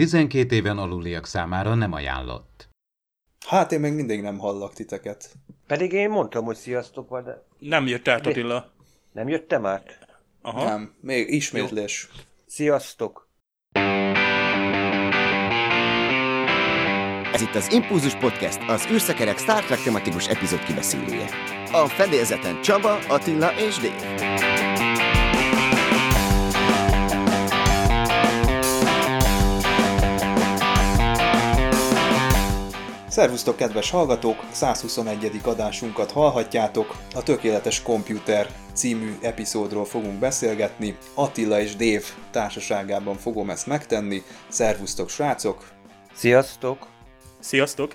12 éven aluliak számára nem ajánlott. Hát én még mindig nem hallak titeket. Pedig én mondtam, hogy sziasztok, de... Nem jött át Attila. Nem jöttem át? Aha. Nem, még ismétlés. Sziasztok! Ez itt az Impulzus Podcast, az űrszekerek Star Trek tematikus epizód kibeszélője. A fedélzeten Csaba, Attila és Dév. Szervusztok, kedves hallgatók! 121. adásunkat hallhatjátok. A Tökéletes Komputer című epizódról fogunk beszélgetni. Attila és Dév társaságában fogom ezt megtenni. Szervusztok, srácok! Sziasztok! Sziasztok!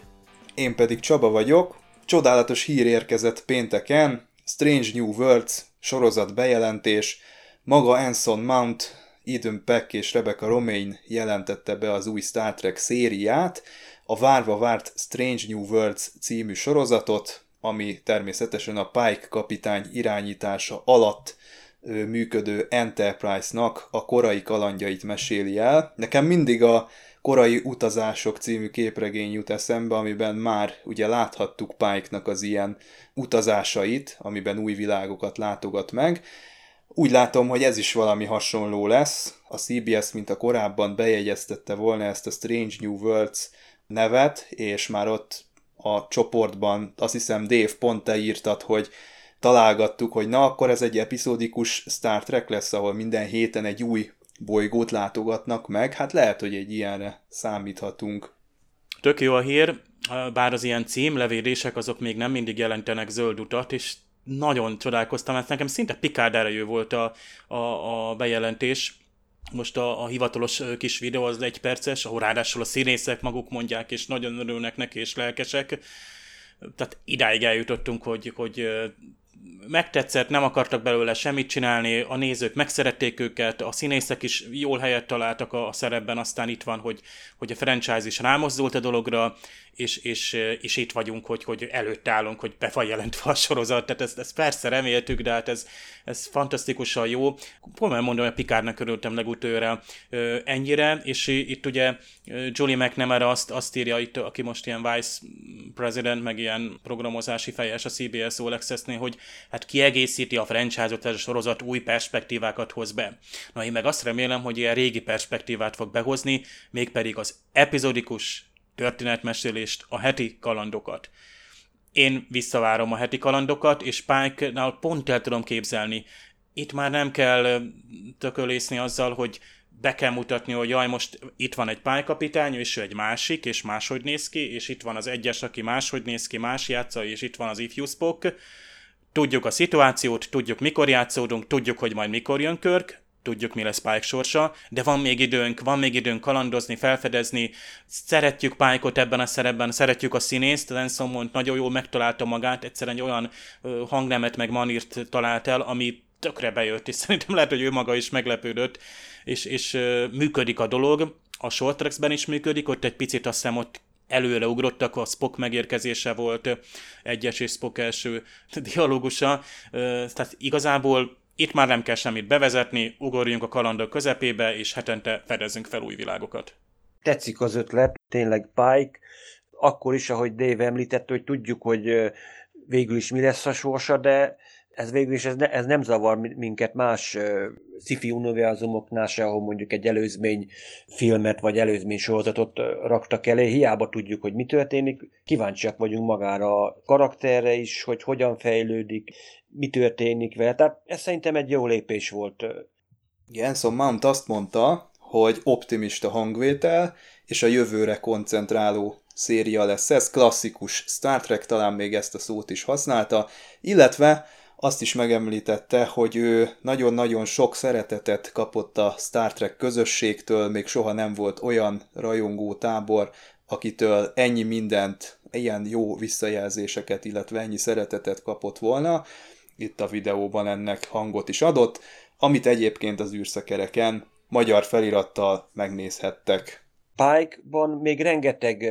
Én pedig Csaba vagyok. Csodálatos hír érkezett pénteken. Strange New Worlds sorozat bejelentés. Maga Anson Mount, Eden Peck és Rebecca Romaine jelentette be az új Star Trek szériát, a várva várt Strange New Worlds című sorozatot, ami természetesen a Pike kapitány irányítása alatt működő Enterprise-nak a korai kalandjait meséli el. Nekem mindig a korai utazások című képregény jut eszembe, amiben már ugye láthattuk Pike-nak az ilyen utazásait, amiben új világokat látogat meg. Úgy látom, hogy ez is valami hasonló lesz. A CBS, mint a korábban bejegyeztette volna ezt a Strange New Worlds nevet, és már ott a csoportban azt hiszem Dave pont te írtad, hogy találgattuk, hogy na akkor ez egy epizódikus Star Trek lesz, ahol minden héten egy új bolygót látogatnak meg, hát lehet, hogy egy ilyenre számíthatunk. Tök jó a hír, bár az ilyen címlevélések azok még nem mindig jelentenek zöld utat, és nagyon csodálkoztam, mert nekem szinte Picard erejű volt a, a, a bejelentés, most a, a hivatalos kis videó az egy perces, ahol ráadásul a színészek maguk mondják, és nagyon örülnek neki, és lelkesek. Tehát idáig eljutottunk, hogy, hogy megtetszett, nem akartak belőle semmit csinálni, a nézők megszerették őket, a színészek is jól helyet találtak a, a szerepben, aztán itt van, hogy, hogy a franchise is rámozdult a dologra, és, és, és itt vagyunk, hogy, hogy előtt állunk, hogy be a sorozat, tehát ezt, ezt persze reméltük, de hát ez, ez fantasztikusan jó. Komolyan mondom, hogy Pikárnak örültem legutőre ennyire, és itt ugye Julie McNamara azt, azt írja itt, aki most ilyen vice president, meg ilyen programozási fejes a CBS All Access-nél, hogy hát kiegészíti a franchise-ot, ez a sorozat új perspektívákat hoz be. Na én meg azt remélem, hogy ilyen régi perspektívát fog behozni, mégpedig az epizodikus történetmesélést, a heti kalandokat. Én visszavárom a heti kalandokat, és Pike-nál pont el tudom képzelni. Itt már nem kell tökölészni azzal, hogy be kell mutatni, hogy jaj, most itt van egy pálykapitány, és ő egy másik, és máshogy néz ki, és itt van az egyes, aki máshogy néz ki, más játsza, és itt van az ifjú Spock. Tudjuk a szituációt, tudjuk mikor játszódunk, tudjuk, hogy majd mikor jön Körk, tudjuk, mi lesz Pike sorsa, de van még időnk, van még időnk kalandozni, felfedezni, szeretjük Pike-ot ebben a szerepben, szeretjük a színészt, Lenson mond nagyon jól megtalálta magát, egyszerűen egy olyan hangnemet meg manírt talált el, ami tökre bejött, és szerintem lehet, hogy ő maga is meglepődött, és, és működik a dolog, a Short Tracks-ben is működik, ott egy picit azt hiszem ott előre ugrottak, a Spock megérkezése volt egyes és Spock első dialógusa, tehát igazából itt már nem kell semmit bevezetni, ugorjunk a kalandok közepébe, és hetente fedezünk fel új világokat. Tetszik az ötlet, tényleg Pike, akkor is, ahogy Dave említette, hogy tudjuk, hogy végül is mi lesz a sorsa, de ez végül is ez, ne, ez nem zavar minket más uh, sci-fi univerzumoknál se, ahol mondjuk egy előzmény filmet vagy előzmény sorozatot raktak elé, hiába tudjuk, hogy mi történik, kíváncsiak vagyunk magára a karakterre is, hogy hogyan fejlődik, mi történik vele, tehát ez szerintem egy jó lépés volt. Jenson Mount azt mondta, hogy optimista hangvétel, és a jövőre koncentráló széria lesz. Ez, klasszikus Star Trek, talán még ezt a szót is használta, illetve azt is megemlítette, hogy ő nagyon-nagyon sok szeretetet kapott a Star Trek közösségtől, még soha nem volt olyan rajongó tábor, akitől ennyi mindent, ilyen jó visszajelzéseket, illetve ennyi szeretetet kapott volna. Itt a videóban ennek hangot is adott, amit egyébként az űrszekereken magyar felirattal megnézhettek. Pike-ban még rengeteg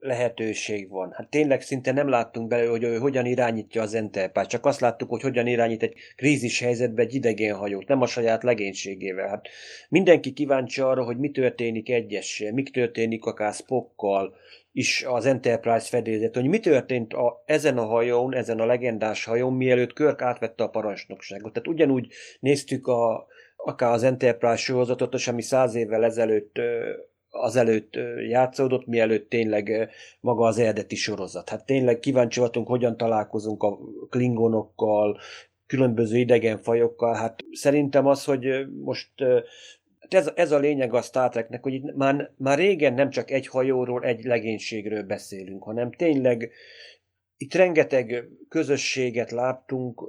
lehetőség van. Hát tényleg szinte nem láttunk bele, hogy ő hogyan irányítja az Enterprise, csak azt láttuk, hogy hogyan irányít egy krízis helyzetbe egy idegen hajót, nem a saját legénységével. Hát mindenki kíváncsi arra, hogy mi történik egyessel, mi történik akár Spockkal, is az Enterprise fedélzet, hogy mi történt a, ezen a hajón, ezen a legendás hajón, mielőtt Körk átvette a parancsnokságot. Tehát ugyanúgy néztük a, akár az Enterprise sorozatot, ami száz évvel ezelőtt azelőtt játszódott, mielőtt tényleg maga az eredeti sorozat. Hát tényleg kíváncsi voltunk, hogyan találkozunk a klingonokkal, különböző idegen fajokkal. Hát szerintem az, hogy most hát ez, ez a lényeg a Star Treknek, hogy itt már, már régen nem csak egy hajóról, egy legénységről beszélünk, hanem tényleg itt rengeteg közösséget láttunk,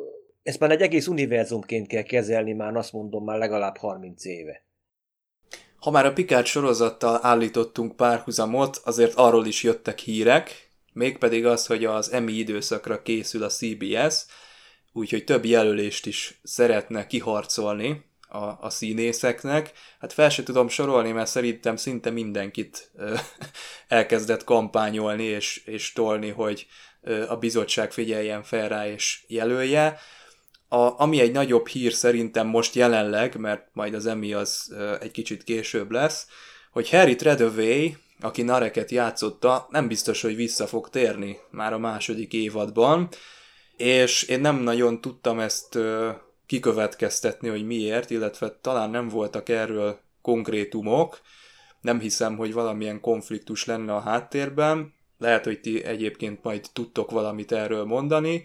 ezt már egy egész univerzumként kell kezelni, már azt mondom, már legalább 30 éve. Ha már a Picard sorozattal állítottunk párhuzamot, azért arról is jöttek hírek, mégpedig az, hogy az Emmy időszakra készül a CBS, úgyhogy több jelölést is szeretne kiharcolni a, a színészeknek. Hát fel se tudom sorolni, mert szerintem szinte mindenkit ö, elkezdett kampányolni és, és tolni, hogy ö, a bizottság figyeljen fel rá és jelölje. A, ami egy nagyobb hír szerintem most jelenleg, mert majd az Emmy az egy kicsit később lesz, hogy Harry Treadaway, aki Nareket játszotta, nem biztos, hogy vissza fog térni már a második évadban, és én nem nagyon tudtam ezt kikövetkeztetni, hogy miért, illetve talán nem voltak erről konkrétumok, nem hiszem, hogy valamilyen konfliktus lenne a háttérben, lehet, hogy ti egyébként majd tudtok valamit erről mondani,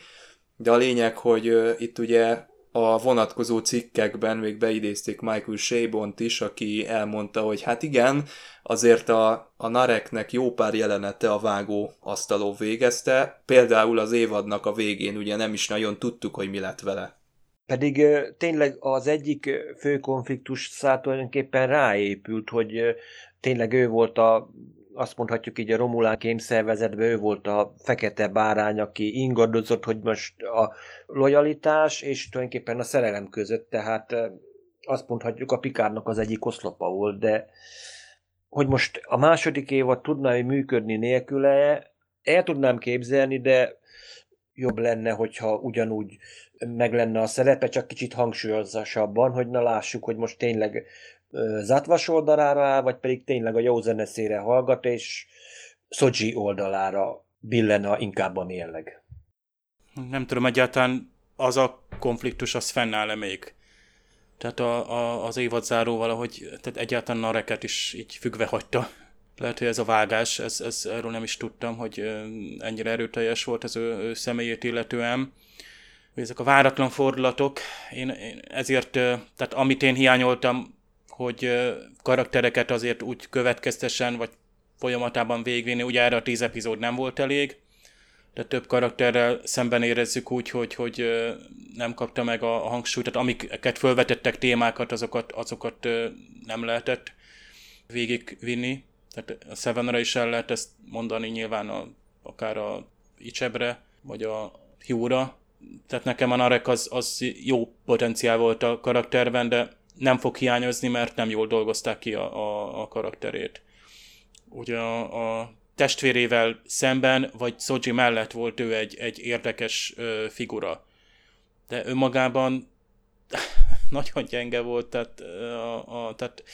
de a lényeg, hogy itt ugye a vonatkozó cikkekben még beidézték Michael Shabont is, aki elmondta, hogy hát igen, azért a, a Nareknek jó pár jelenete a vágó asztaló végezte, például az évadnak a végén ugye nem is nagyon tudtuk, hogy mi lett vele. Pedig tényleg az egyik fő konfliktus szállt tulajdonképpen ráépült, hogy tényleg ő volt a azt mondhatjuk így a Romulán kémszervezetben ő volt a fekete bárány, aki ingadozott, hogy most a lojalitás és tulajdonképpen a szerelem között, tehát azt mondhatjuk a Pikárnak az egyik oszlopa volt, de hogy most a második évad tudna hogy működni nélküle, el tudnám képzelni, de jobb lenne, hogyha ugyanúgy meg lenne a szerepe, csak kicsit hangsúlyozásabban, hogy na lássuk, hogy most tényleg Zatvas oldalára áll, vagy pedig tényleg a jó zeneszére hallgat, és Szodzsi oldalára billene inkább a mérleg. Nem tudom, egyáltalán az a konfliktus, az fennáll-e még? Tehát a, a, az évadzáró valahogy, tehát egyáltalán Nareket is így függve hagyta. Lehet, hogy ez a vágás, ez, ez, erről nem is tudtam, hogy ennyire erőteljes volt ez ő, ő személyét illetően. Ezek a váratlan fordulatok, én, én ezért, tehát amit én hiányoltam hogy karaktereket azért úgy következtesen, vagy folyamatában végvinni, ugye erre a tíz epizód nem volt elég, de több karakterrel szemben érezzük úgy, hogy, hogy nem kapta meg a hangsúlyt, tehát amiket felvetettek témákat, azokat, azokat nem lehetett végigvinni. Tehát a Sevenre is el lehet ezt mondani nyilván a, akár a Icsebre, vagy a Hugh-ra. Tehát nekem a Narek az, az jó potenciál volt a karakterben, de nem fog hiányozni, mert nem jól dolgozták ki a, a, a karakterét. Ugye a, a testvérével szemben, vagy Soji mellett volt ő egy, egy érdekes ö, figura. De önmagában nagyon gyenge volt, tehát, a, a, tehát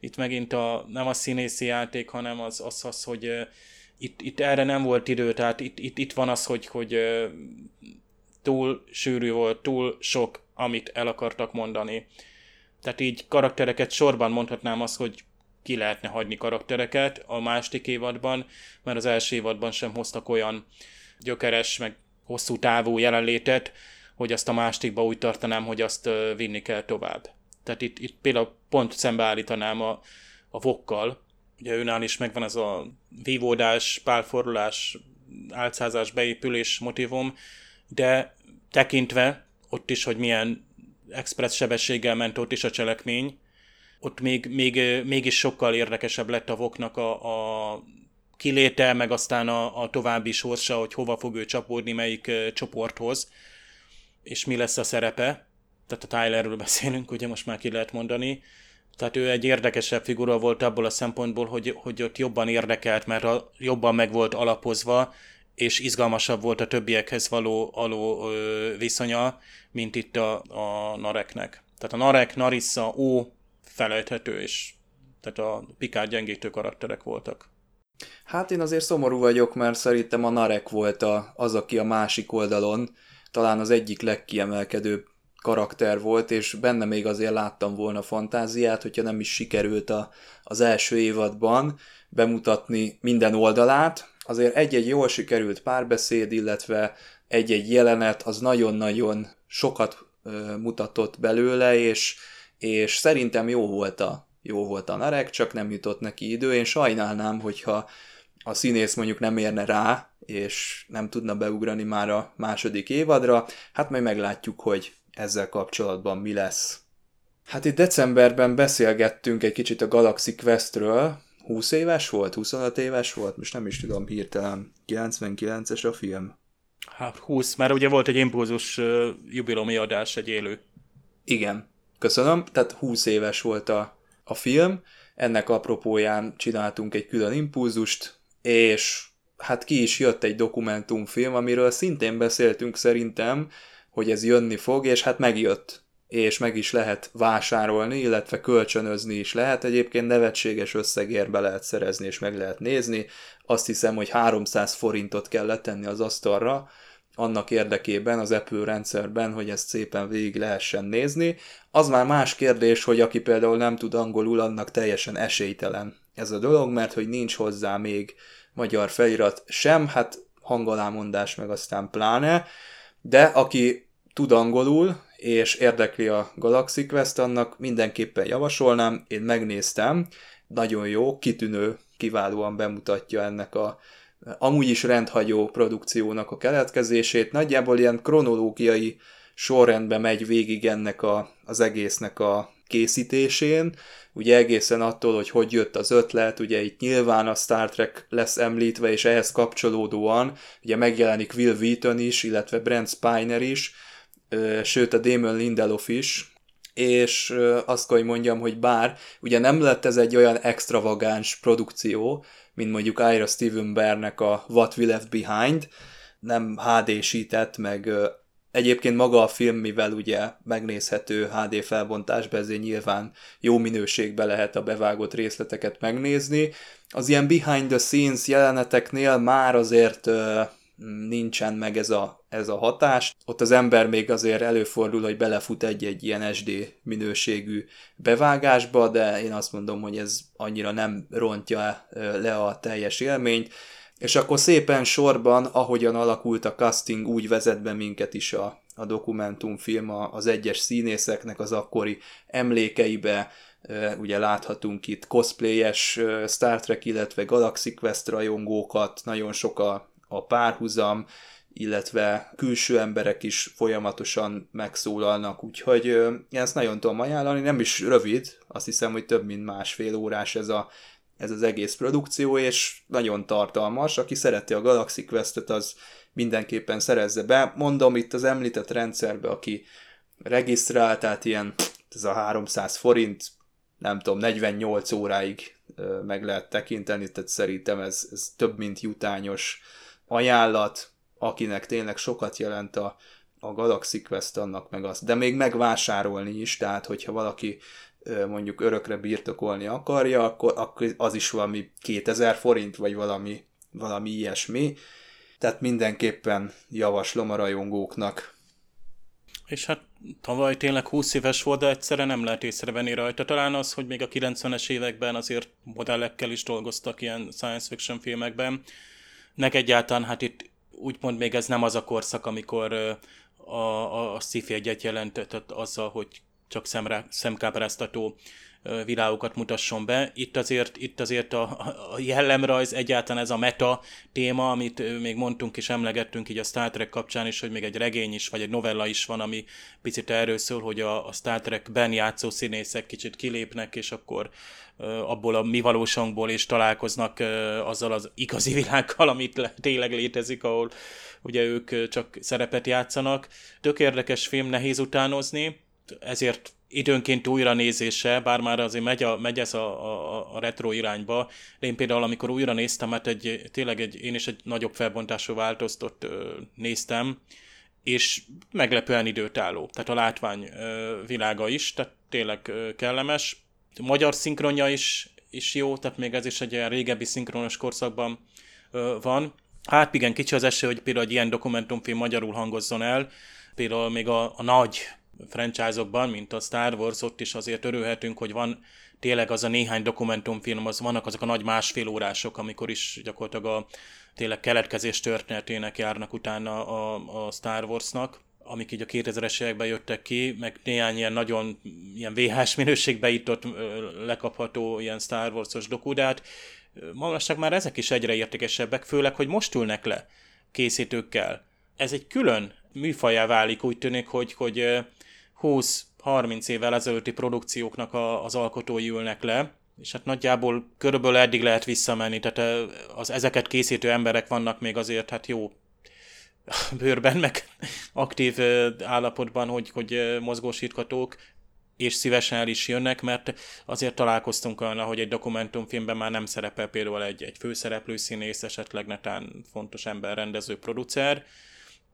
itt megint a, nem a színészi játék, hanem az, az, az hogy uh, itt, itt erre nem volt idő, tehát itt, itt, itt van az, hogy, hogy uh, túl sűrű volt, túl sok, amit el akartak mondani. Tehát így karaktereket sorban mondhatnám azt, hogy ki lehetne hagyni karaktereket a második évadban, mert az első évadban sem hoztak olyan gyökeres, meg hosszú távú jelenlétet, hogy azt a másodikba úgy tartanám, hogy azt vinni kell tovább. Tehát itt, itt például pont szembeállítanám a, a vokkal, ugye őnál is megvan ez a vívódás, pálforulás, álcázás, beépülés motivum, de tekintve ott is, hogy milyen express sebességgel ment ott is a cselekmény, ott még, még, mégis sokkal érdekesebb lett a Voknak a, a kiléte, meg aztán a, a további sorsa, hogy hova fog ő csapódni, melyik uh, csoporthoz, és mi lesz a szerepe. Tehát a Tylerről beszélünk, ugye most már ki lehet mondani. Tehát ő egy érdekesebb figura volt abból a szempontból, hogy, hogy ott jobban érdekelt, mert a, jobban meg volt alapozva, és izgalmasabb volt a többiekhez való, ö, viszonya, mint itt a, a Nareknek. Tehát a Narek, Narissa, Ó felejthető, és tehát a Picard gyengítő karakterek voltak. Hát én azért szomorú vagyok, mert szerintem a Narek volt a, az, aki a másik oldalon talán az egyik legkiemelkedőbb karakter volt, és benne még azért láttam volna fantáziát, hogyha nem is sikerült a, az első évadban bemutatni minden oldalát. Azért egy-egy jól sikerült párbeszéd, illetve egy-egy jelenet, az nagyon-nagyon sokat mutatott belőle, és, és szerintem jó volt a, jó volt a Narek, csak nem jutott neki idő. Én sajnálnám, hogyha a színész mondjuk nem érne rá, és nem tudna beugrani már a második évadra, hát majd meglátjuk, hogy ezzel kapcsolatban mi lesz. Hát itt decemberben beszélgettünk egy kicsit a Galaxy Questről, 20 éves volt, 25 éves volt, most nem is tudom hirtelen, 99-es a film. Hát 20, mert ugye volt egy impulzus uh, jubilomi adás, egy élő. Igen, köszönöm, tehát 20 éves volt a, a film, ennek apropóján csináltunk egy külön impulzust, és hát ki is jött egy dokumentumfilm, amiről szintén beszéltünk szerintem, hogy ez jönni fog, és hát megjött és meg is lehet vásárolni, illetve kölcsönözni is lehet. Egyébként nevetséges összegérbe lehet szerezni, és meg lehet nézni. Azt hiszem, hogy 300 forintot kell letenni az asztalra, annak érdekében az Apple rendszerben, hogy ezt szépen végig lehessen nézni. Az már más kérdés, hogy aki például nem tud angolul, annak teljesen esélytelen ez a dolog, mert hogy nincs hozzá még magyar felirat sem, hát hangalámondás meg aztán pláne, de aki tud angolul, és érdekli a Galaxy Quest, annak mindenképpen javasolnám, én megnéztem, nagyon jó, kitűnő, kiválóan bemutatja ennek a amúgy is rendhagyó produkciónak a keletkezését, nagyjából ilyen kronológiai sorrendben megy végig ennek a, az egésznek a készítésén, ugye egészen attól, hogy hogy jött az ötlet, ugye itt nyilván a Star Trek lesz említve, és ehhez kapcsolódóan ugye megjelenik Will Wheaton is, illetve Brent Spiner is, sőt a Damon Lindelof is, és azt kell, hogy mondjam, hogy bár ugye nem lett ez egy olyan extravagáns produkció, mint mondjuk Ira Steven Bearnek a What We Left Behind, nem HD-sített, meg egyébként maga a film, mivel ugye megnézhető HD felbontásban, ezért nyilván jó minőségben lehet a bevágott részleteket megnézni. Az ilyen behind the scenes jeleneteknél már azért nincsen meg ez a, ez a hatás. Ott az ember még azért előfordul, hogy belefut egy-egy ilyen SD minőségű bevágásba, de én azt mondom, hogy ez annyira nem rontja le a teljes élményt. És akkor szépen sorban, ahogyan alakult a casting, úgy vezet be minket is a, a dokumentumfilm az egyes színészeknek az akkori emlékeibe, ugye láthatunk itt cosplayes Star Trek, illetve Galaxy Quest rajongókat, nagyon sok a a párhuzam, illetve külső emberek is folyamatosan megszólalnak, úgyhogy én ezt nagyon tudom ajánlani, nem is rövid, azt hiszem, hogy több mint másfél órás ez, a, ez az egész produkció, és nagyon tartalmas, aki szereti a Galaxy Quest-et, az mindenképpen szerezze be. Mondom, itt az említett rendszerbe, aki regisztrál, tehát ilyen ez a 300 forint, nem tudom, 48 óráig meg lehet tekinteni, tehát szerintem ez, ez több mint jutányos ajánlat, akinek tényleg sokat jelent a, a Galaxy Quest, annak meg az. De még megvásárolni is, tehát hogyha valaki mondjuk örökre birtokolni akarja, akkor, akkor az is valami 2000 forint, vagy valami, valami ilyesmi. Tehát mindenképpen javaslom a rajongóknak. És hát tavaly tényleg 20 éves volt, de egyszerre nem lehet észrevenni rajta. Talán az, hogy még a 90-es években azért modellekkel is dolgoztak ilyen science fiction filmekben, nek egyáltalán hát itt úgymond még ez nem az a korszak, amikor a, a, a sci-fi egyet jelentett azzal, hogy csak szemre, szemkápráztató világokat mutasson be. Itt azért, itt azért a, a jellemrajz, egyáltalán ez a meta téma, amit még mondtunk és emlegettünk így a Star Trek kapcsán is, hogy még egy regény is, vagy egy novella is van, ami picit erről szól, hogy a, a Star Trek-ben játszó színészek kicsit kilépnek, és akkor abból a mi valóságunkból is találkoznak azzal az igazi világgal, amit tényleg létezik, ahol ugye ők csak szerepet játszanak. Tök érdekes film, nehéz utánozni, ezért időnként újra nézése, bár már azért megy, a, megy ez a, a, a retro irányba, de én például amikor újra néztem, hát egy, tényleg egy, én is egy nagyobb felbontású változtot ö, néztem, és meglepően időtálló, tehát a látvány világa is, tehát tényleg kellemes. A magyar szinkronja is, is jó, tehát még ez is egy olyan régebbi szinkronos korszakban van. Hát igen, kicsi az esély, hogy például egy ilyen dokumentumfilm magyarul hangozzon el, például még a, a nagy franchise-okban, mint a Star Wars, ott is azért örülhetünk, hogy van tényleg az a néhány dokumentumfilm, az vannak azok a nagy másfél órások, amikor is gyakorlatilag a tényleg keletkezés történetének járnak utána a, a Star Warsnak, amik így a 2000-es években jöttek ki, meg néhány ilyen nagyon ilyen VHS minőségbe itt lekapható ilyen Star Wars-os dokudát. Manapság már ezek is egyre értékesebbek, főleg, hogy most ülnek le készítőkkel. Ez egy külön műfajá válik, úgy tűnik, hogy, hogy 20-30 évvel ezelőtti produkcióknak a, az alkotói ülnek le, és hát nagyjából körülbelül eddig lehet visszamenni, tehát az ezeket készítő emberek vannak még azért hát jó bőrben, meg aktív állapotban, hogy, hogy mozgósíthatók, és szívesen el is jönnek, mert azért találkoztunk olyan, hogy egy dokumentumfilmben már nem szerepel például egy, egy főszereplő színész, esetleg netán fontos ember, rendező, producer,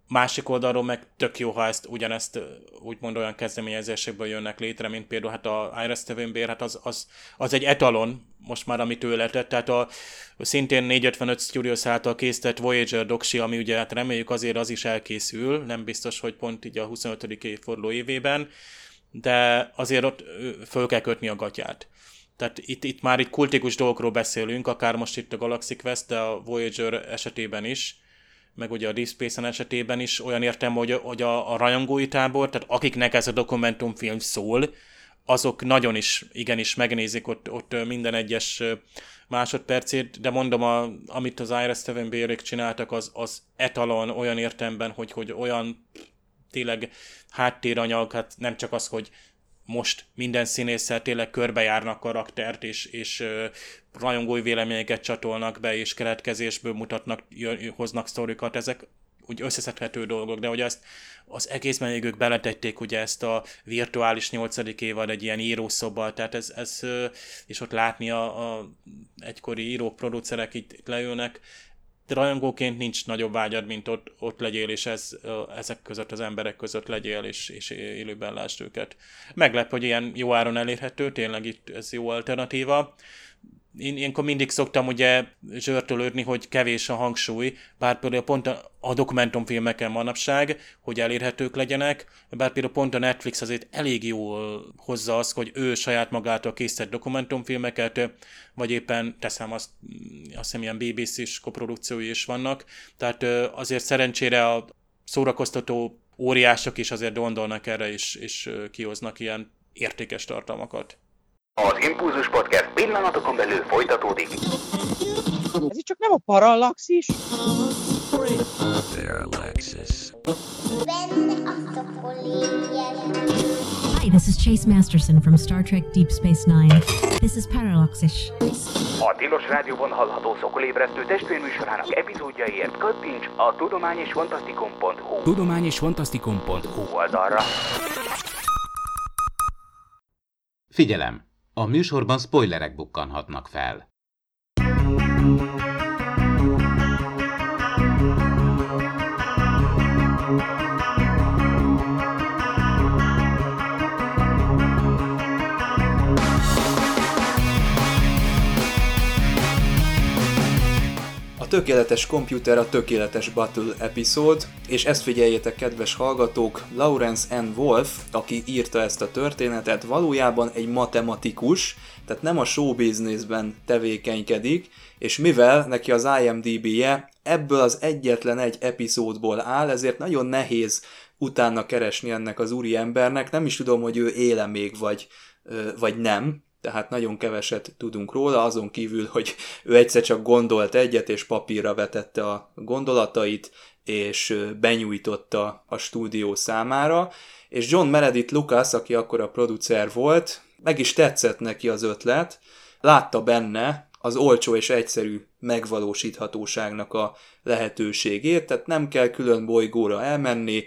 Másik oldalról meg tök jó, ha ezt ugyanezt úgymond olyan kezdeményezésekből jönnek létre, mint például hát a Iris Steven Bear, hát az, az, az, egy etalon, most már amit ő letett, tehát a szintén 455 Studios által készített Voyager doksi, ami ugye hát reméljük azért az is elkészül, nem biztos, hogy pont így a 25. évforduló évében, de azért ott föl kell kötni a gatyát. Tehát itt, itt már itt kultikus dolgokról beszélünk, akár most itt a Galaxy Quest, de a Voyager esetében is, meg ugye a Deep esetében is olyan értem, hogy, hogy a, a rajongói tábor, tehát akiknek ez a dokumentumfilm szól, azok nagyon is, igenis megnézik ott, ott minden egyes másodpercét, de mondom, a, amit az Iris Steven Bérék csináltak, az, az etalon olyan értemben, hogy, hogy olyan tényleg háttéranyag, hát nem csak az, hogy most minden színésszel tényleg körbejárnak karaktert, és, és rajongói véleményeket csatolnak be, és keletkezésből mutatnak, hoznak sztorikat, ezek úgy összeszedhető dolgok, de hogy ezt az egészben még ők beletették ugye ezt a virtuális nyolcadik évad egy ilyen írószoba, tehát ez, ez és ott látni a, a egykori írók, producerek itt, leülnek, rajongóként nincs nagyobb vágyad, mint ott, ott legyél, és ez, ezek között az emberek között legyél, és, és élőben lásd őket. Meglep, hogy ilyen jó áron elérhető, tényleg itt ez jó alternatíva én ilyenkor mindig szoktam ugye zsörtölődni, hogy kevés a hangsúly, bár például pont a, dokumentumfilmeken manapság, hogy elérhetők legyenek, bár például pont a Netflix azért elég jól hozza azt, hogy ő saját magától készített dokumentumfilmeket, vagy éppen teszem azt, azt hiszem ilyen BBC-s koprodukciói is vannak, tehát azért szerencsére a szórakoztató óriások is azért gondolnak erre, és, és kihoznak ilyen értékes tartalmakat. Az Impulzus Podcast pillanatokon belül folytatódik. Ez itt csak nem a parallaxis? Parallaxis. Hi, this is Chase Masterson from Star Trek Deep Space Nine. This is Parallaxis. A Tilos Rádióban hallható szokolébresztő testvérműsorának epizódjaiért kattints a tudományosfantasztikum.hu tudományosfantasztikum.hu oldalra. Figyelem! A műsorban spoilerek bukkanhatnak fel. Tökéletes komputer a tökéletes Battle epizód, és ezt figyeljétek kedves hallgatók, Lawrence N. Wolf, aki írta ezt a történetet, valójában egy matematikus, tehát nem a show businessben tevékenykedik, és mivel neki az IMDb-je ebből az egyetlen egy epizódból áll, ezért nagyon nehéz utána keresni ennek az úri embernek, nem is tudom, hogy ő éle még, vagy, vagy nem, tehát nagyon keveset tudunk róla, azon kívül, hogy ő egyszer csak gondolt egyet, és papírra vetette a gondolatait, és benyújtotta a stúdió számára, és John Meredith Lucas, aki akkor a producer volt, meg is tetszett neki az ötlet, látta benne az olcsó és egyszerű megvalósíthatóságnak a lehetőségét, tehát nem kell külön bolygóra elmenni,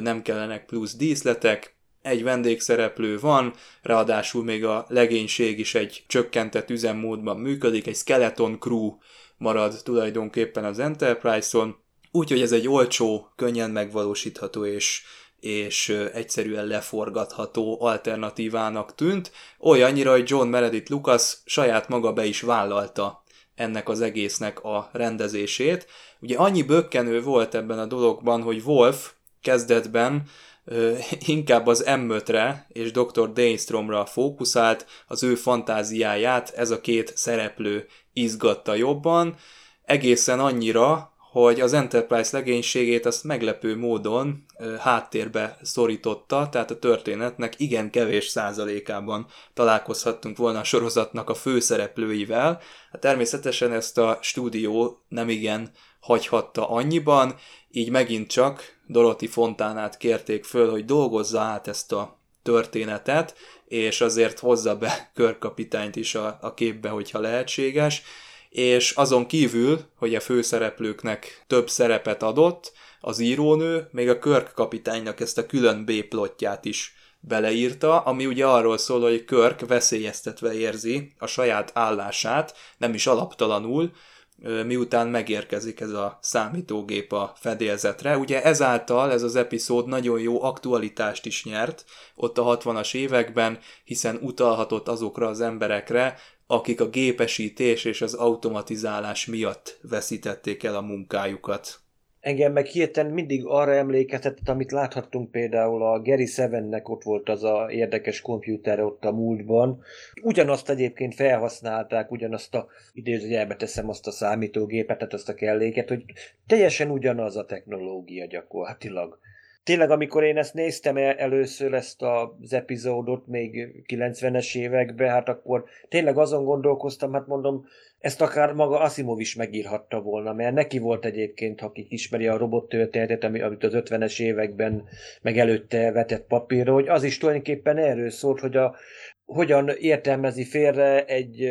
nem kellenek plusz díszletek, egy vendégszereplő van, ráadásul még a legénység is egy csökkentett üzemmódban működik, egy skeleton crew marad tulajdonképpen az Enterprise-on, úgyhogy ez egy olcsó, könnyen megvalósítható és és egyszerűen leforgatható alternatívának tűnt, olyannyira, hogy John Meredith Lucas saját maga be is vállalta ennek az egésznek a rendezését. Ugye annyi bökkenő volt ebben a dologban, hogy Wolf kezdetben inkább az M5-re és Dr. Dainstromra fókuszált, az ő fantáziáját ez a két szereplő izgatta jobban, egészen annyira, hogy az Enterprise legénységét azt meglepő módon háttérbe szorította, tehát a történetnek igen kevés százalékában találkozhattunk volna a sorozatnak a főszereplőivel. Hát természetesen ezt a stúdió nem igen hagyhatta annyiban, így megint csak Dorothy Fontánát kérték föl, hogy dolgozza át ezt a történetet, és azért hozza be körkapitányt is a, a képbe, hogyha lehetséges, és azon kívül, hogy a főszereplőknek több szerepet adott, az írónő még a Körk kapitánynak ezt a külön B-plotját is beleírta, ami ugye arról szól, hogy Körk veszélyeztetve érzi a saját állását, nem is alaptalanul, miután megérkezik ez a számítógép a fedélzetre. Ugye ezáltal ez az epizód nagyon jó aktualitást is nyert ott a 60-as években, hiszen utalhatott azokra az emberekre, akik a gépesítés és az automatizálás miatt veszítették el a munkájukat. Engem meg hirtelen mindig arra emlékeztetett, amit láthattunk például a Gary Sevennek ott volt az a érdekes komputer ott a múltban. Ugyanazt egyébként felhasználták, ugyanazt a idézőjelbe teszem azt a számítógépet, tehát azt a kelléket, hogy teljesen ugyanaz a technológia gyakorlatilag tényleg, amikor én ezt néztem el, először ezt az epizódot még 90-es években, hát akkor tényleg azon gondolkoztam, hát mondom, ezt akár maga Asimov is megírhatta volna, mert neki volt egyébként, ha ki ismeri a robot történetet, amit az 50-es években meg előtte vetett papírra, hogy az is tulajdonképpen erről szólt, hogy a, hogyan értelmezi félre egy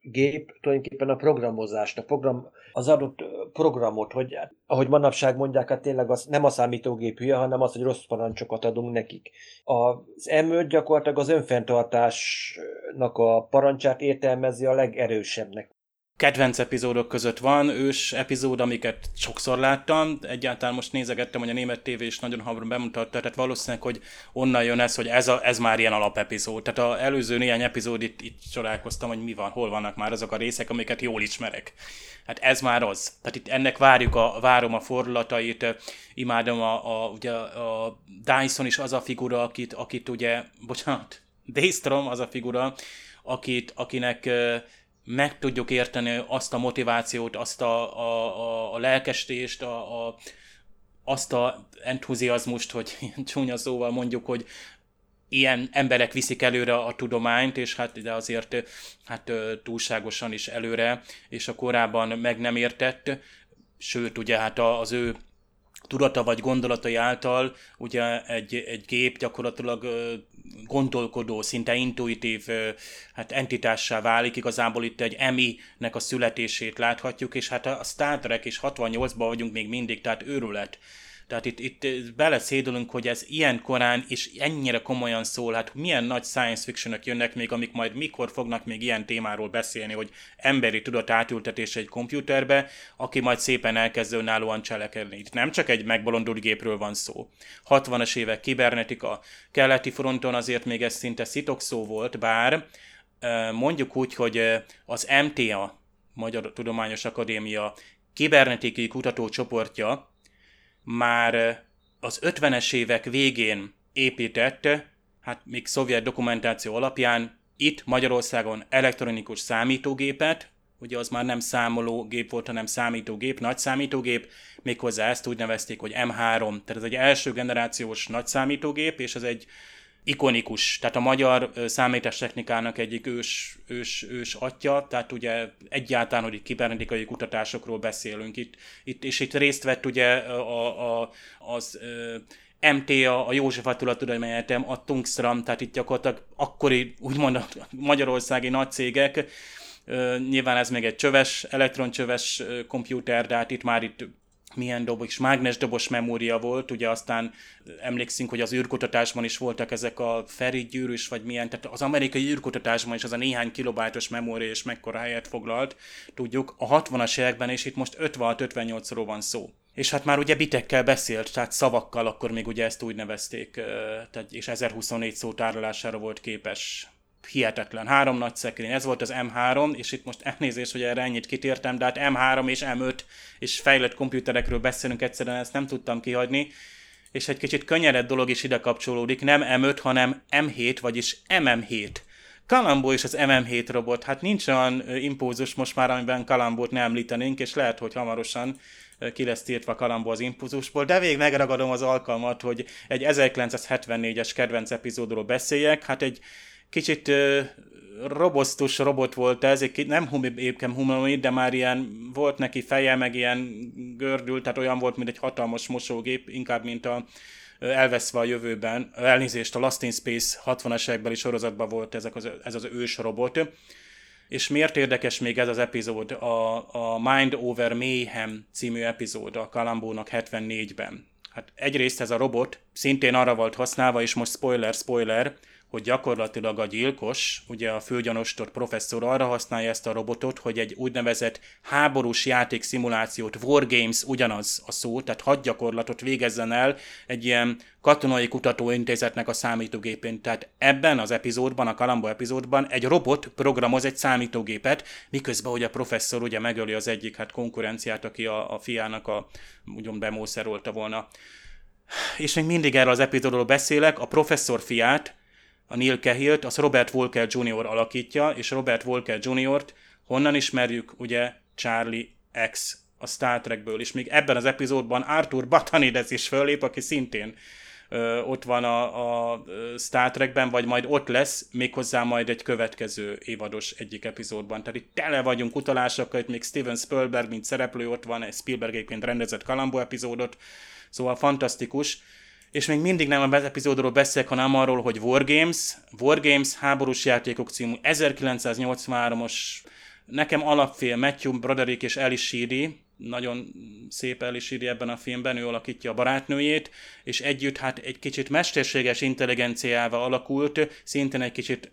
gép tulajdonképpen a programozást, a program, az adott programot, hogy ahogy manapság mondják, hát tényleg az, nem a számítógép hülye, hanem az, hogy rossz parancsokat adunk nekik. Az m gyakorlatilag az önfenntartásnak a parancsát értelmezi a legerősebbnek kedvenc epizódok között van, ős epizód, amiket sokszor láttam, egyáltalán most nézegettem, hogy a német tévé is nagyon hamar bemutatta, tehát valószínűleg, hogy onnan jön ez, hogy ez, a, ez már ilyen alapepizód. Tehát az előző néhány epizód itt, itt csodálkoztam, hogy mi van, hol vannak már azok a részek, amiket jól ismerek. Hát ez már az. Tehát itt ennek várjuk a, várom a fordulatait, imádom a, a, ugye a Dyson is az a figura, akit, akit ugye, bocsánat, Daystrom az a figura, akit, akinek meg tudjuk érteni azt a motivációt, azt a, a, a, a lelkestést, a, a, azt a entuziasmust, hogy csúnya szóval mondjuk, hogy ilyen emberek viszik előre a tudományt, és hát de azért hát túlságosan is előre, és a korábban meg nem értett, sőt, ugye hát az ő tudata vagy gondolatai által ugye egy, egy gép gyakorlatilag gondolkodó, szinte intuitív hát entitássá válik, igazából itt egy EMI-nek a születését láthatjuk, és hát a Star Trek és 68-ban vagyunk még mindig, tehát őrület tehát itt, itt beleszédülünk, hogy ez ilyen korán és ennyire komolyan szól, hát milyen nagy science fiction jönnek még, amik majd mikor fognak még ilyen témáról beszélni, hogy emberi tudat átültetése egy komputerbe, aki majd szépen elkezd önállóan cselekedni. Itt nem csak egy megbolondult gépről van szó. 60-as évek kibernetika, keleti fronton azért még ez szinte szó volt, bár mondjuk úgy, hogy az MTA, Magyar Tudományos Akadémia kibernetikai kutatócsoportja már az 50-es évek végén épített, hát még szovjet dokumentáció alapján itt Magyarországon elektronikus számítógépet, ugye az már nem számológép volt, hanem számítógép, nagy számítógép, méghozzá ezt úgy nevezték, hogy M3, tehát ez egy első generációs nagy számítógép, és ez egy ikonikus, tehát a magyar számítástechnikának egyik ős, ős, ős atya, tehát ugye egyáltalán, hogy itt kibernetikai kutatásokról beszélünk itt, itt és itt részt vett ugye a, a, az MTA, a József Attila Tudományegyetem, a Tungstram, tehát itt gyakorlatilag akkori, úgymond a magyarországi nagy cégek, nyilván ez még egy csöves, elektroncsöves komputer, de hát itt már itt milyen dobos, mágnes dobos memória volt, ugye aztán emlékszünk, hogy az űrkutatásban is voltak ezek a Feri gyűrűs, vagy milyen, tehát az amerikai űrkutatásban is az a néhány kilobájtos memória és mekkora helyet foglalt, tudjuk, a 60-as években, és itt most 56-58-ról van szó. És hát már ugye bitekkel beszélt, tehát szavakkal, akkor még ugye ezt úgy nevezték, tehát, és 1024 szó tárolására volt képes hihetetlen. Három nagy szekrény, ez volt az M3, és itt most elnézést, hogy erre ennyit kitértem, de hát M3 és M5 és fejlett komputerekről beszélünk, egyszerűen ezt nem tudtam kihagyni. És egy kicsit könnyedebb dolog is ide kapcsolódik, nem M5, hanem M7, vagyis MM7. Kalambó is az MM7 robot, hát nincs olyan impulzus most már, amiben Kalambót ne említenénk, és lehet, hogy hamarosan ki lesz tiltva Kalambó az impulzusból, de végig megragadom az alkalmat, hogy egy 1974-es kedvenc epizódról beszéljek, hát egy kicsit uh, robosztus robot volt ez, egy, nem éppen humanoid, de már ilyen volt neki feje, meg ilyen gördült, tehát olyan volt, mint egy hatalmas mosógép, inkább, mint a elveszve a jövőben, elnézést a Lost in Space 60-as évekbeli sorozatban volt ezek az, ez az ős robot. És miért érdekes még ez az epizód? A, a Mind Over Mayhem című epizód a Kalambónak 74-ben. Hát egyrészt ez a robot szintén arra volt használva, és most spoiler, spoiler, hogy gyakorlatilag a gyilkos, ugye a főgyanostort professzor arra használja ezt a robotot, hogy egy úgynevezett háborús játék szimulációt, Wargames ugyanaz a szó, tehát hadgyakorlatot végezzen el egy ilyen katonai kutatóintézetnek a számítógépén. Tehát ebben az epizódban, a Kalamba epizódban egy robot programoz egy számítógépet, miközben hogy a professzor ugye megöli az egyik hát konkurenciát, aki a, a fiának a ugyan bemószerolta volna. És még mindig erről az epizódról beszélek, a professzor fiát, a Neil Cahill-t, az Robert Walker Jr. alakítja, és Robert Walker Jr.-t honnan ismerjük, ugye Charlie X a Star Trekből, és még ebben az epizódban Arthur Batanides is fölép, aki szintén ö, ott van a, a Star Trekben, vagy majd ott lesz, méghozzá majd egy következő évados egyik epizódban. Tehát itt tele vagyunk utalásokkal, itt még Steven Spielberg, mint szereplő ott van, Spielberg egyébként rendezett Kalambó epizódot, szóval fantasztikus és még mindig nem a epizódról beszélek, hanem arról, hogy Wargames, Wargames háborús játékok című 1983-os, nekem alapfél Matthew Broderick és Ellie Sheedy, nagyon szép Ellie ebben a filmben, ő alakítja a barátnőjét, és együtt hát egy kicsit mesterséges intelligenciával alakult, szintén egy kicsit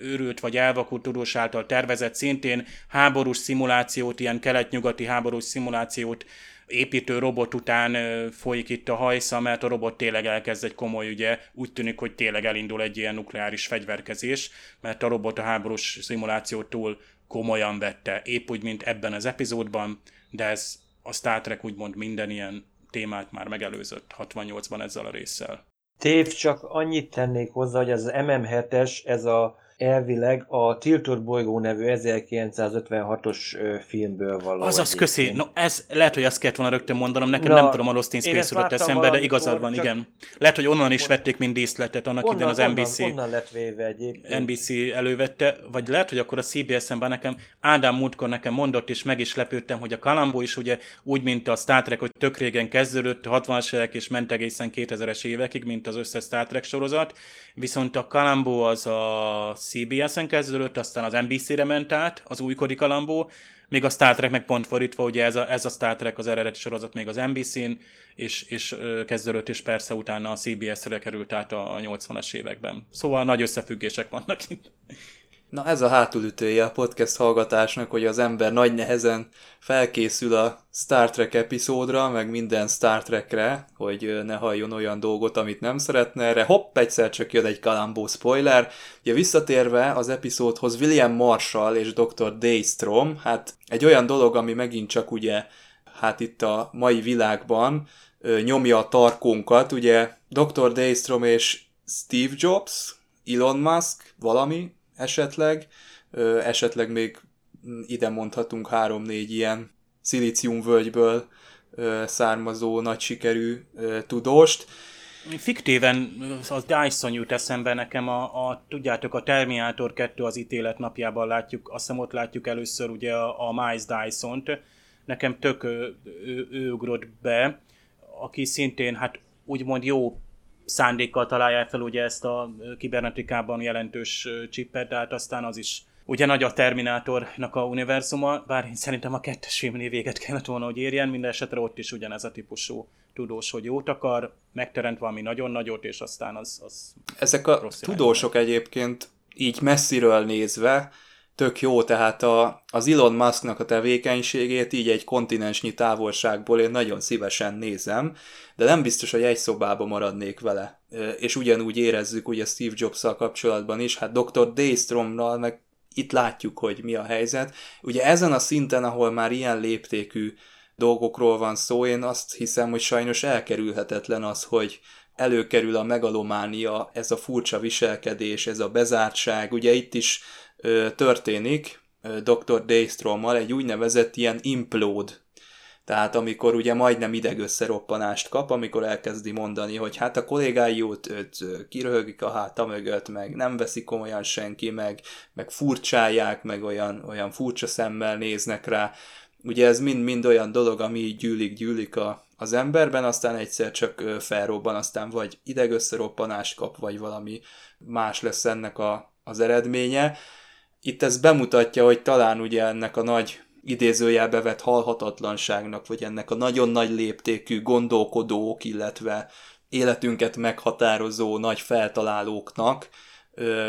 őrült vagy elvakult tudós által tervezett, szintén háborús szimulációt, ilyen kelet-nyugati háborús szimulációt építő robot után folyik itt a hajsza, mert a robot tényleg elkezd egy komoly, ugye úgy tűnik, hogy tényleg elindul egy ilyen nukleáris fegyverkezés, mert a robot a háborús szimulációt túl komolyan vette, épp úgy, mint ebben az epizódban, de ez a Star Trek úgymond minden ilyen témát már megelőzött 68-ban ezzel a résszel. Tév, csak annyit tennék hozzá, hogy az MM7-es, ez a elvileg a Tilted bolygó nevű 1956-os filmből való. Azaz, köszi. No, ez lehet, hogy azt kellett volna rögtön mondanom, nekem Na, nem tudom, a Lost in Space jutott eszembe, de igazad van, igen. Lehet, hogy onnan is vették, mint díszletet, annak onnan, idején az NBC. Onnan, onnan lett véve egyébként. NBC elővette, vagy lehet, hogy akkor a CBS-en nekem, Ádám múltkor nekem mondott, és meg is lepődtem, hogy a Kalambó is ugye úgy, mint a Star Trek, hogy tök régen kezdődött, 60-as évek és ment egészen 2000-es évekig, mint az összes Star Trek sorozat, viszont a Kalambó az a CBS-en kezdődött, aztán az NBC-re ment át, az újkori Kalambó, még a Star Trek meg pont fordítva, ugye ez a, ez a Star Trek, az eredeti sorozat még az NBC-n, és, és kezdődött, és persze utána a CBS-re került át a, a 80-as években. Szóval nagy összefüggések vannak itt. Na ez a hátulütője a podcast hallgatásnak, hogy az ember nagy nehezen felkészül a Star Trek epizódra, meg minden Star Trekre, hogy ne halljon olyan dolgot, amit nem szeretne erre. Hopp, egyszer csak jön egy kalambó spoiler. Ugye visszatérve az epizódhoz William Marshall és Dr. Daystrom, hát egy olyan dolog, ami megint csak ugye, hát itt a mai világban nyomja a tarkónkat, ugye Dr. Daystrom és Steve Jobs, Elon Musk, valami, esetleg, esetleg még ide mondhatunk három-négy ilyen szilíciumvölgyből származó nagy sikerű tudóst. Fiktíven az Dyson jut eszembe nekem, a, a, tudjátok, a Terminator 2 az ítélet napjában látjuk, azt hiszem ott látjuk először ugye a, a Miles Dyson-t, nekem tök ő, ő, ő ugrott be, aki szintén hát úgymond jó szándékkal találják fel ugye ezt a kibernetikában jelentős csippet, de hát aztán az is ugye nagy a Terminátornak a univerzuma, bár én szerintem a kettes filmnél véget kellett volna, hogy érjen, minden esetre ott is ugyanez a típusú tudós, hogy jót akar, megteremt valami nagyon nagyot, és aztán az, az Ezek a tudósok egyébként így messziről nézve tök jó, tehát a, az Elon Musknak a tevékenységét így egy kontinensnyi távolságból én nagyon szívesen nézem, de nem biztos, hogy egy szobába maradnék vele. És ugyanúgy érezzük ugye Steve jobs kapcsolatban is, hát Dr. Daystromnal meg itt látjuk, hogy mi a helyzet. Ugye ezen a szinten, ahol már ilyen léptékű dolgokról van szó, én azt hiszem, hogy sajnos elkerülhetetlen az, hogy előkerül a megalománia, ez a furcsa viselkedés, ez a bezártság. Ugye itt is történik Dr. Daystrommal egy úgynevezett ilyen implode tehát amikor ugye majdnem idegösszeroppanást kap, amikor elkezdi mondani, hogy hát a kollégái őt, őt kiröhögik a háta mögött, meg nem veszi komolyan senki, meg, meg furcsálják, meg olyan, olyan furcsa szemmel néznek rá. Ugye ez mind-mind olyan dolog, ami így gyűlik-gyűlik a, az emberben, aztán egyszer csak felrobban, aztán vagy idegösszeroppanást kap, vagy valami más lesz ennek a, az eredménye. Itt ez bemutatja, hogy talán ugye ennek a nagy idézőjelbe vett halhatatlanságnak, vagy ennek a nagyon nagy léptékű gondolkodók, illetve életünket meghatározó nagy feltalálóknak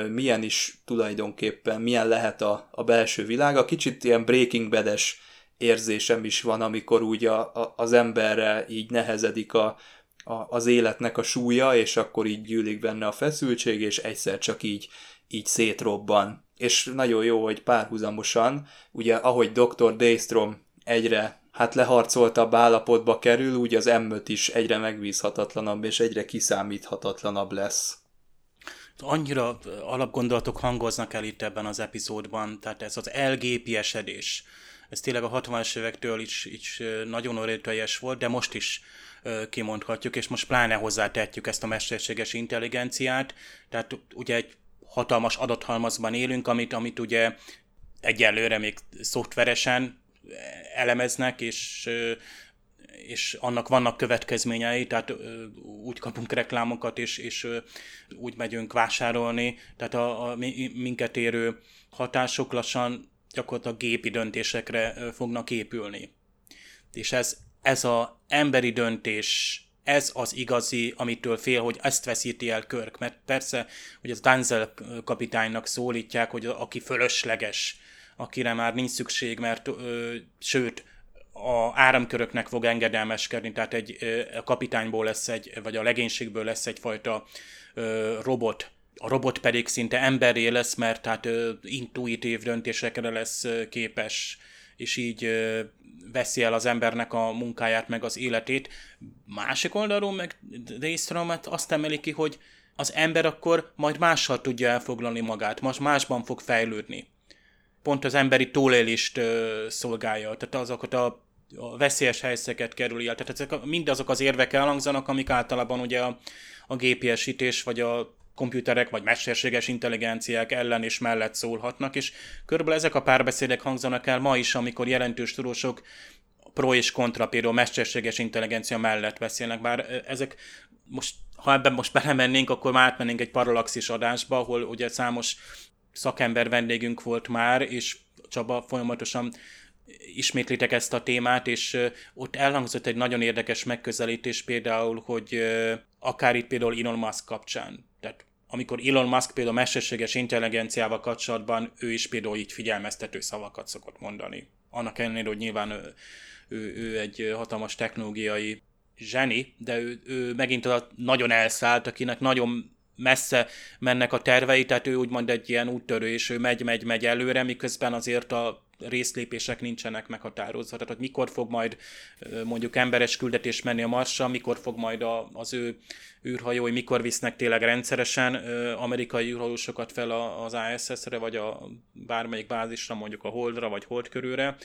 milyen is tulajdonképpen, milyen lehet a, a belső világa. Kicsit ilyen Breaking Bad-es érzésem is van, amikor úgy a, a, az emberre így nehezedik a, a, az életnek a súlya, és akkor így gyűlik benne a feszültség, és egyszer csak így, így szétrobban. És nagyon jó, hogy párhuzamosan, ugye ahogy Dr. Daystrom egyre hát leharcoltabb állapotba kerül, úgy az m is egyre megbízhatatlanabb és egyre kiszámíthatatlanabb lesz. Annyira alapgondolatok hangoznak el itt ebben az epizódban, tehát ez az elgépiesedés. Ez tényleg a 60-as évektől is, is nagyon erőteljes volt, de most is kimondhatjuk, és most pláne hozzátehetjük ezt a mesterséges intelligenciát. Tehát ugye egy hatalmas adathalmazban élünk, amit, amit ugye egyelőre még szoftveresen elemeznek, és és annak vannak következményei, tehát úgy kapunk reklámokat, és, és úgy megyünk vásárolni, tehát a, a mi- minket érő hatások lassan gyakorlatilag gépi döntésekre fognak épülni. És ez, ez a emberi döntés, ez az igazi, amitől fél, hogy ezt veszíti el Körk, mert persze, hogy az Danzel kapitánynak szólítják, hogy aki fölösleges, akire már nincs szükség, mert ö, sőt, a áramköröknek fog engedelmeskedni, tehát egy a kapitányból lesz egy, vagy a legénységből lesz egyfajta ö, robot, a robot pedig szinte emberré lesz, mert tehát ö, intuitív döntésekre lesz képes, és így veszi el az embernek a munkáját, meg az életét. Másik oldalról meg Daystromet azt emeli ki, hogy az ember akkor majd mással tudja elfoglalni magát, most másban fog fejlődni pont az emberi túlélést ö, szolgálja, tehát azokat a, a veszélyes helyzeteket kerüli el. Tehát ezek mindazok az érvek elhangzanak, amik általában ugye a, a gépiesítés, vagy a komputerek, vagy mesterséges intelligenciák ellen és mellett szólhatnak, és körülbelül ezek a párbeszédek hangzanak el ma is, amikor jelentős tudósok pro és kontra például mesterséges intelligencia mellett beszélnek, bár ezek most, ha ebben most belemennénk, akkor már átmennénk egy paralaxis adásba, ahol ugye számos szakember vendégünk volt már, és Csaba folyamatosan ismétlitek ezt a témát, és ott elhangzott egy nagyon érdekes megközelítés például, hogy akár itt például Elon Musk kapcsán. Amikor Elon Musk például mesterséges intelligenciával kapcsolatban, ő is például így figyelmeztető szavakat szokott mondani. Annak ellenére, hogy nyilván ő, ő, ő egy hatalmas technológiai zseni, de ő, ő megint a nagyon elszállt, akinek nagyon messze mennek a tervei, tehát ő úgymond egy ilyen úttörő, és ő megy, megy, megy előre, miközben azért a részlépések nincsenek meghatározva. Tehát, hogy mikor fog majd mondjuk emberes küldetés menni a Marsra, mikor fog majd a, az ő űrhajói, mikor visznek tényleg rendszeresen amerikai űrhajósokat fel az ISS-re, vagy a bármelyik bázisra, mondjuk a Holdra, vagy Hold körülre,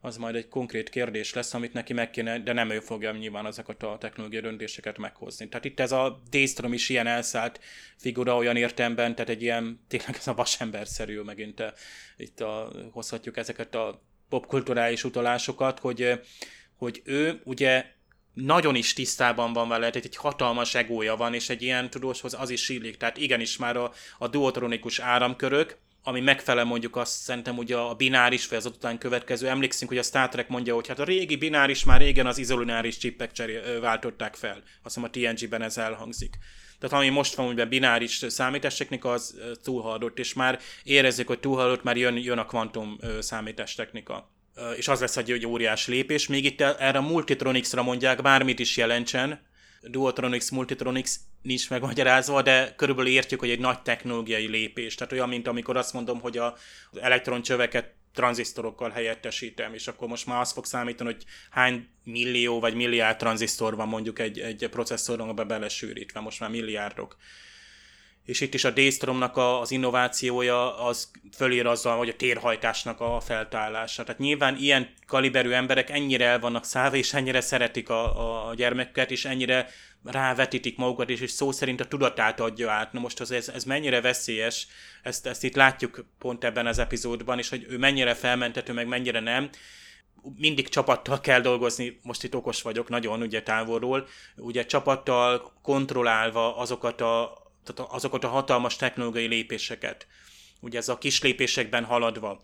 az majd egy konkrét kérdés lesz, amit neki meg kéne, de nem ő fogja nyilván ezeket a technológiai döntéseket meghozni. Tehát itt ez a Daystrom is ilyen elszállt figura olyan értemben, tehát egy ilyen, tényleg ez a vasemberszerű megint a, itt a, hozhatjuk ezeket a popkulturális utalásokat, hogy, hogy ő ugye nagyon is tisztában van vele, tehát egy hatalmas egója van, és egy ilyen tudóshoz az is illik. Tehát igenis már a, a duotronikus áramkörök, ami megfelel mondjuk azt szerintem ugye a bináris, vagy az után következő. Emlékszünk, hogy a Star Trek mondja, hogy hát a régi bináris már régen az izolináris csippek cseré, váltották fel. Azt hiszem a TNG-ben ez elhangzik. Tehát ami most van, hogy bináris számítástechnika, az túlhaladott, és már érezzük, hogy túlhaladott, már jön, jön a kvantum számítástechnika. És az lesz egy, egy óriás lépés. Még itt erre a Multitronics-ra mondják, bármit is jelentsen, Duotronics, Multitronics nincs megmagyarázva, de körülbelül értjük, hogy egy nagy technológiai lépés. Tehát olyan, mint amikor azt mondom, hogy a, elektroncsöveket tranzisztorokkal helyettesítem, és akkor most már azt fog számítani, hogy hány millió vagy milliárd tranzisztor van mondjuk egy, egy processzoron belesűrítve, most már milliárdok és itt is a Daystromnak az innovációja az fölír azzal, hogy a térhajtásnak a feltállása. Tehát nyilván ilyen kaliberű emberek ennyire el vannak szállva, és ennyire szeretik a, a gyermekeket, és ennyire rávetítik magukat, és, és szó szerint a tudatát adja át. Na most az, ez, ez mennyire veszélyes, ezt, ezt itt látjuk pont ebben az epizódban, és hogy ő mennyire felmentető, meg mennyire nem mindig csapattal kell dolgozni, most itt okos vagyok nagyon, ugye távolról, ugye csapattal kontrollálva azokat a, tehát azokat a hatalmas technológiai lépéseket, ugye ez a kis lépésekben haladva.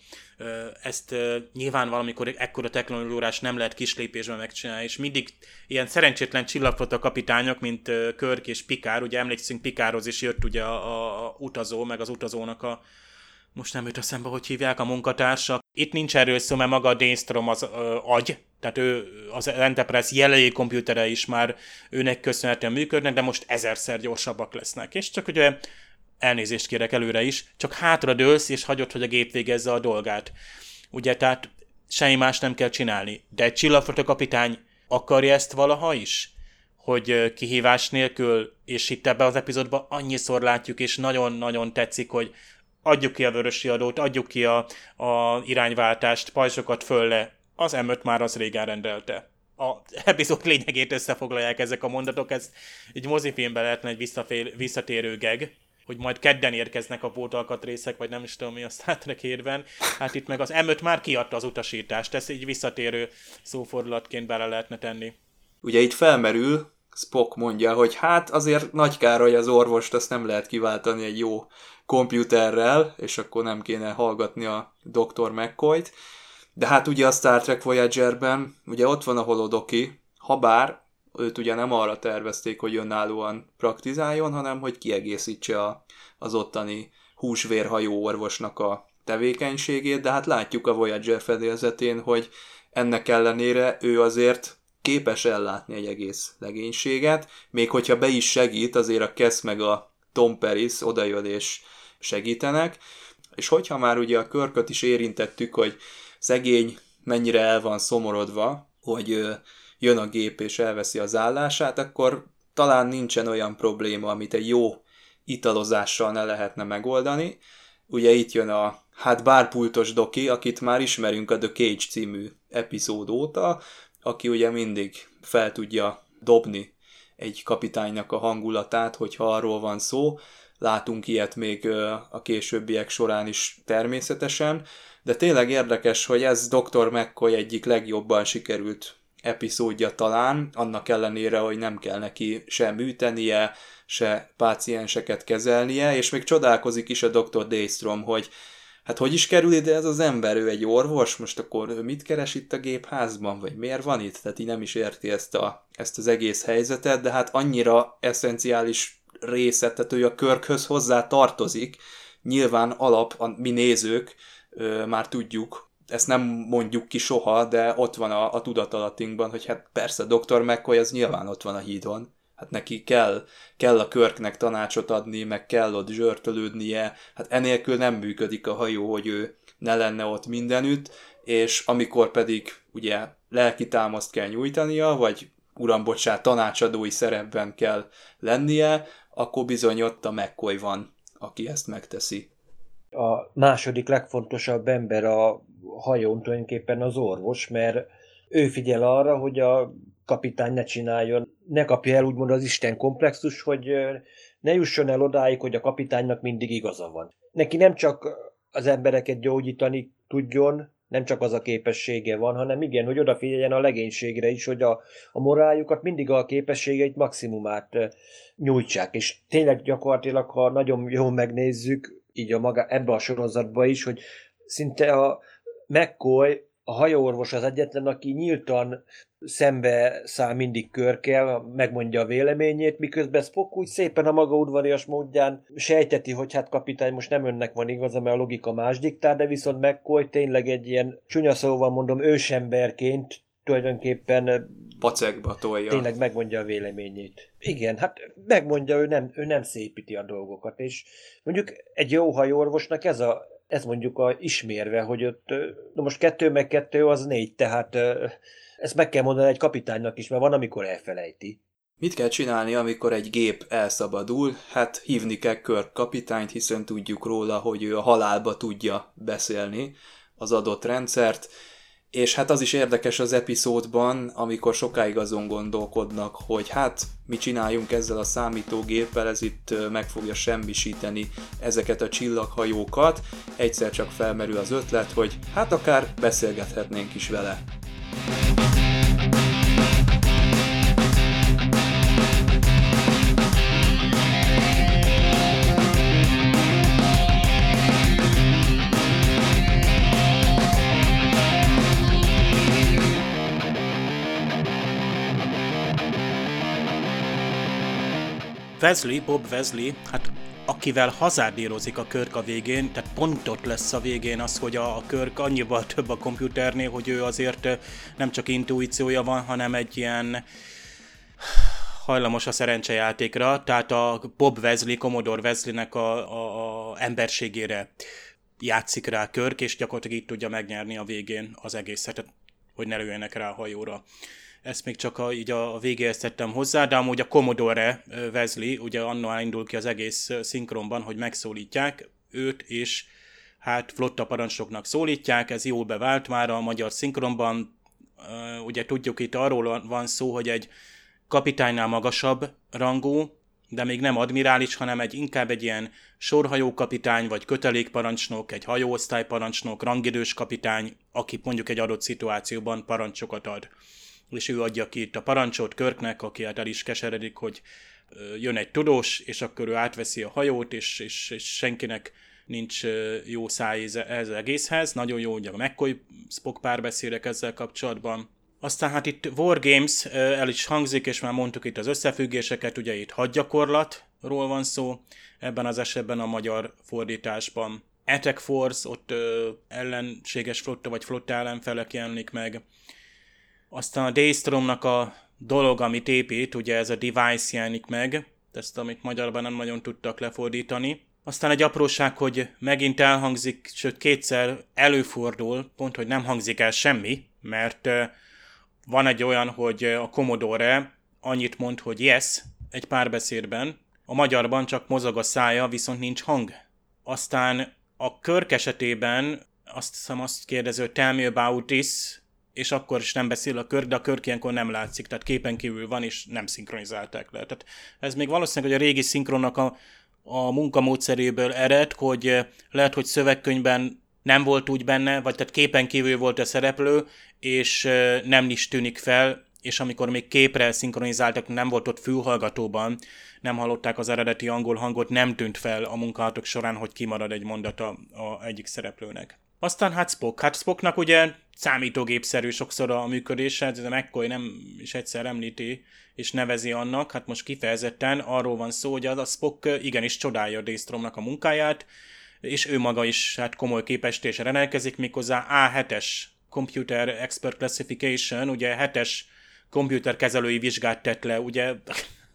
Ezt nyilván valamikor ekkora technológiórás nem lehet kis lépésben megcsinálni, és mindig ilyen szerencsétlen csillagflotta kapitányok, mint Körk és Pikár, ugye emlékszünk Pikárhoz is jött ugye a, a utazó, meg az utazónak a most nem jut eszembe, hogy hívják a munkatársak. Itt nincs erről szó, mert maga a Dainstrom az ö, agy, tehát ő, az Enterprise jelenlegi komputere is már őnek köszönhetően működnek, de most ezerszer gyorsabbak lesznek. És csak ugye elnézést kérek előre is, csak hátra dőlsz, és hagyod, hogy a gép végezze a dolgát. Ugye, tehát semmi más nem kell csinálni. De egy csillagfotó kapitány akarja ezt valaha is? Hogy kihívás nélkül, és itt ebben az epizódban annyiszor látjuk, és nagyon-nagyon tetszik, hogy adjuk ki a vörösi adót, adjuk ki a, a irányváltást, pajzsokat föl az m már az régen rendelte. A epizód lényegét összefoglalják ezek a mondatok, ez egy mozifilmben lehetne egy visszafél, visszatérő geg, hogy majd kedden érkeznek a pótalkatrészek, vagy nem is tudom mi a Star Trek. Hát itt meg az m már kiadta az utasítást, ezt egy visszatérő szófordulatként bele lehetne tenni. Ugye itt felmerül, Spock mondja, hogy hát azért nagy kár, hogy az orvost azt nem lehet kiváltani egy jó komputerrel, és akkor nem kéne hallgatni a Dr. McCoy-t. De hát ugye a Star Trek Voyager-ben ugye ott van a holodoki, ha bár őt ugye nem arra tervezték, hogy önállóan praktizáljon, hanem hogy kiegészítse a, az ottani húsvérhajó orvosnak a tevékenységét, de hát látjuk a Voyager fedélzetén, hogy ennek ellenére ő azért képes ellátni egy egész legénységet, még hogyha be is segít, azért a Kesz meg a Tom Paris odajön és segítenek, és hogyha már ugye a körköt is érintettük, hogy szegény mennyire el van szomorodva, hogy jön a gép és elveszi az állását, akkor talán nincsen olyan probléma, amit egy jó italozással ne lehetne megoldani. Ugye itt jön a hát bárpultos doki, akit már ismerünk a The Cage című epizód óta, aki ugye mindig fel tudja dobni egy kapitánynak a hangulatát, hogyha arról van szó. Látunk ilyet még a későbbiek során is természetesen, de tényleg érdekes, hogy ez Dr. McCoy egyik legjobban sikerült epizódja talán, annak ellenére, hogy nem kell neki se műtenie, se pácienseket kezelnie, és még csodálkozik is a Dr. Daystrom, hogy hát hogy is kerül ide ez az ember, ő egy orvos, most akkor ő mit keres itt a gépházban, vagy miért van itt? Tehát így nem is érti ezt, a, ezt az egész helyzetet, de hát annyira eszenciális része, tehát ő a körkhöz hozzá tartozik, nyilván alap, a, mi nézők ö, már tudjuk, ezt nem mondjuk ki soha, de ott van a, a tudatalattinkban, hogy hát persze Dr. McCoy az nyilván ott van a hídon, hát neki kell, kell a körknek tanácsot adni, meg kell ott zsörtölődnie, hát enélkül nem működik a hajó, hogy ő ne lenne ott mindenütt, és amikor pedig ugye lelki támaszt kell nyújtania, vagy uram, bocsát, tanácsadói szerepben kell lennie, akkor bizony ott a McCoy van, aki ezt megteszi. A második legfontosabb ember a hajón tulajdonképpen az orvos, mert ő figyel arra, hogy a kapitány ne csináljon, ne kapja el úgymond az Isten komplexus, hogy ne jusson el odáig, hogy a kapitánynak mindig igaza van. Neki nem csak az embereket gyógyítani tudjon, nem csak az a képessége van, hanem igen, hogy odafigyeljen a legénységre is, hogy a, a moráljukat mindig a képességeit maximumát nyújtsák. És tényleg gyakorlatilag, ha nagyon jól megnézzük, így a maga, ebbe a sorozatba is, hogy szinte a McCoy, a hajóorvos az egyetlen, aki nyíltan szembe száll mindig körkel, megmondja a véleményét, miközben Spock úgy szépen a maga udvarias módján sejteti, hogy hát kapitány, most nem önnek van igaza, mert a logika más diktál, de viszont McCoy tényleg egy ilyen csúnya szóval mondom ősemberként tulajdonképpen Pacekba tolja. tényleg megmondja a véleményét. Igen, hát megmondja, ő nem, ő nem szépíti a dolgokat, és mondjuk egy jó hajóorvosnak ez a ez mondjuk a ismérve, hogy ott, na most kettő meg kettő az négy, tehát ezt meg kell mondani egy kapitánynak is, mert van, amikor elfelejti. Mit kell csinálni, amikor egy gép elszabadul? Hát hívni kell Kirk kapitányt, hiszen tudjuk róla, hogy ő a halálba tudja beszélni az adott rendszert, és hát az is érdekes az epizódban, amikor sokáig azon gondolkodnak, hogy hát mi csináljunk ezzel a számítógéppel, ez itt meg fogja semmisíteni ezeket a csillaghajókat. Egyszer csak felmerül az ötlet, hogy hát akár beszélgethetnénk is vele. Wesley, Bob Wesley, hát akivel hazárdírozik a Körk a végén, tehát pont ott lesz a végén az, hogy a, a Körk annyival több a komputernél, hogy ő azért nem csak intuíciója van, hanem egy ilyen hajlamos a szerencsejátékra, tehát a Bob Wesley, Commodore Wesleynek a, a, a emberségére játszik rá Körk, és gyakorlatilag így tudja megnyerni a végén az egészet, hogy ne lőjenek rá a hajóra. Ezt még csak a, így a végéhez tettem hozzá, de amúgy a Commodore Wesley, ugye annól indul ki az egész szinkronban, hogy megszólítják őt, és hát flotta parancsnoknak szólítják, ez jól bevált már a magyar szinkronban. Ugye tudjuk, itt arról van szó, hogy egy kapitánynál magasabb rangú, de még nem admirális, hanem egy inkább egy ilyen sorhajókapitány, vagy kötelékparancsnok, egy hajóosztályparancsnok, rangidős kapitány, aki mondjuk egy adott szituációban parancsokat ad. És ő adja ki itt a parancsot Körknek, aki hát el is keseredik, hogy jön egy tudós, és akkor ő átveszi a hajót, és, és, és senkinek nincs jó szájíze ez az egészhez. Nagyon jó, ugye a McCoy Spock párbeszédek ezzel kapcsolatban. Aztán hát itt Wargames ö, el is hangzik, és már mondtuk itt az összefüggéseket, ugye itt hadgyakorlatról van szó, ebben az esetben a magyar fordításban. Attack Force, ott ö, ellenséges flotta vagy flotta ellenfelek jelenik meg. Aztán a Daystrom-nak a dolog, amit épít, ugye ez a device jelenik meg, ezt amit magyarban nem nagyon tudtak lefordítani. Aztán egy apróság, hogy megint elhangzik, sőt kétszer előfordul, pont, hogy nem hangzik el semmi, mert van egy olyan, hogy a Commodore annyit mond, hogy yes egy párbeszédben, a magyarban csak mozog a szája, viszont nincs hang. Aztán a Körk esetében azt hiszem azt kérdező, tell me about this, és akkor is nem beszél a Körk, de a Körk ilyenkor nem látszik, tehát képen kívül van, és nem szinkronizálták le. Tehát ez még valószínűleg, hogy a régi szinkronnak a, a munkamódszeréből ered, hogy eh, lehet, hogy szövegkönyvben nem volt úgy benne, vagy tehát képen kívül volt a szereplő, és eh, nem is tűnik fel, és amikor még képre szinkronizáltak, nem volt ott fülhallgatóban, nem hallották az eredeti angol hangot, nem tűnt fel a munkálatok során, hogy kimarad egy mondata a egyik szereplőnek. Aztán hát Spock. Hát Spocknak ugye számítógépszerű sokszor a működése, a McCoy nem is egyszer említi és nevezi annak, hát most kifejezetten arról van szó, hogy az a Spock igenis csodálja Daystromnak a munkáját, és ő maga is hát komoly képesítésre rendelkezik, méghozzá A7-es Computer Expert Classification, ugye 7-es komputerkezelői vizsgát tett le, ugye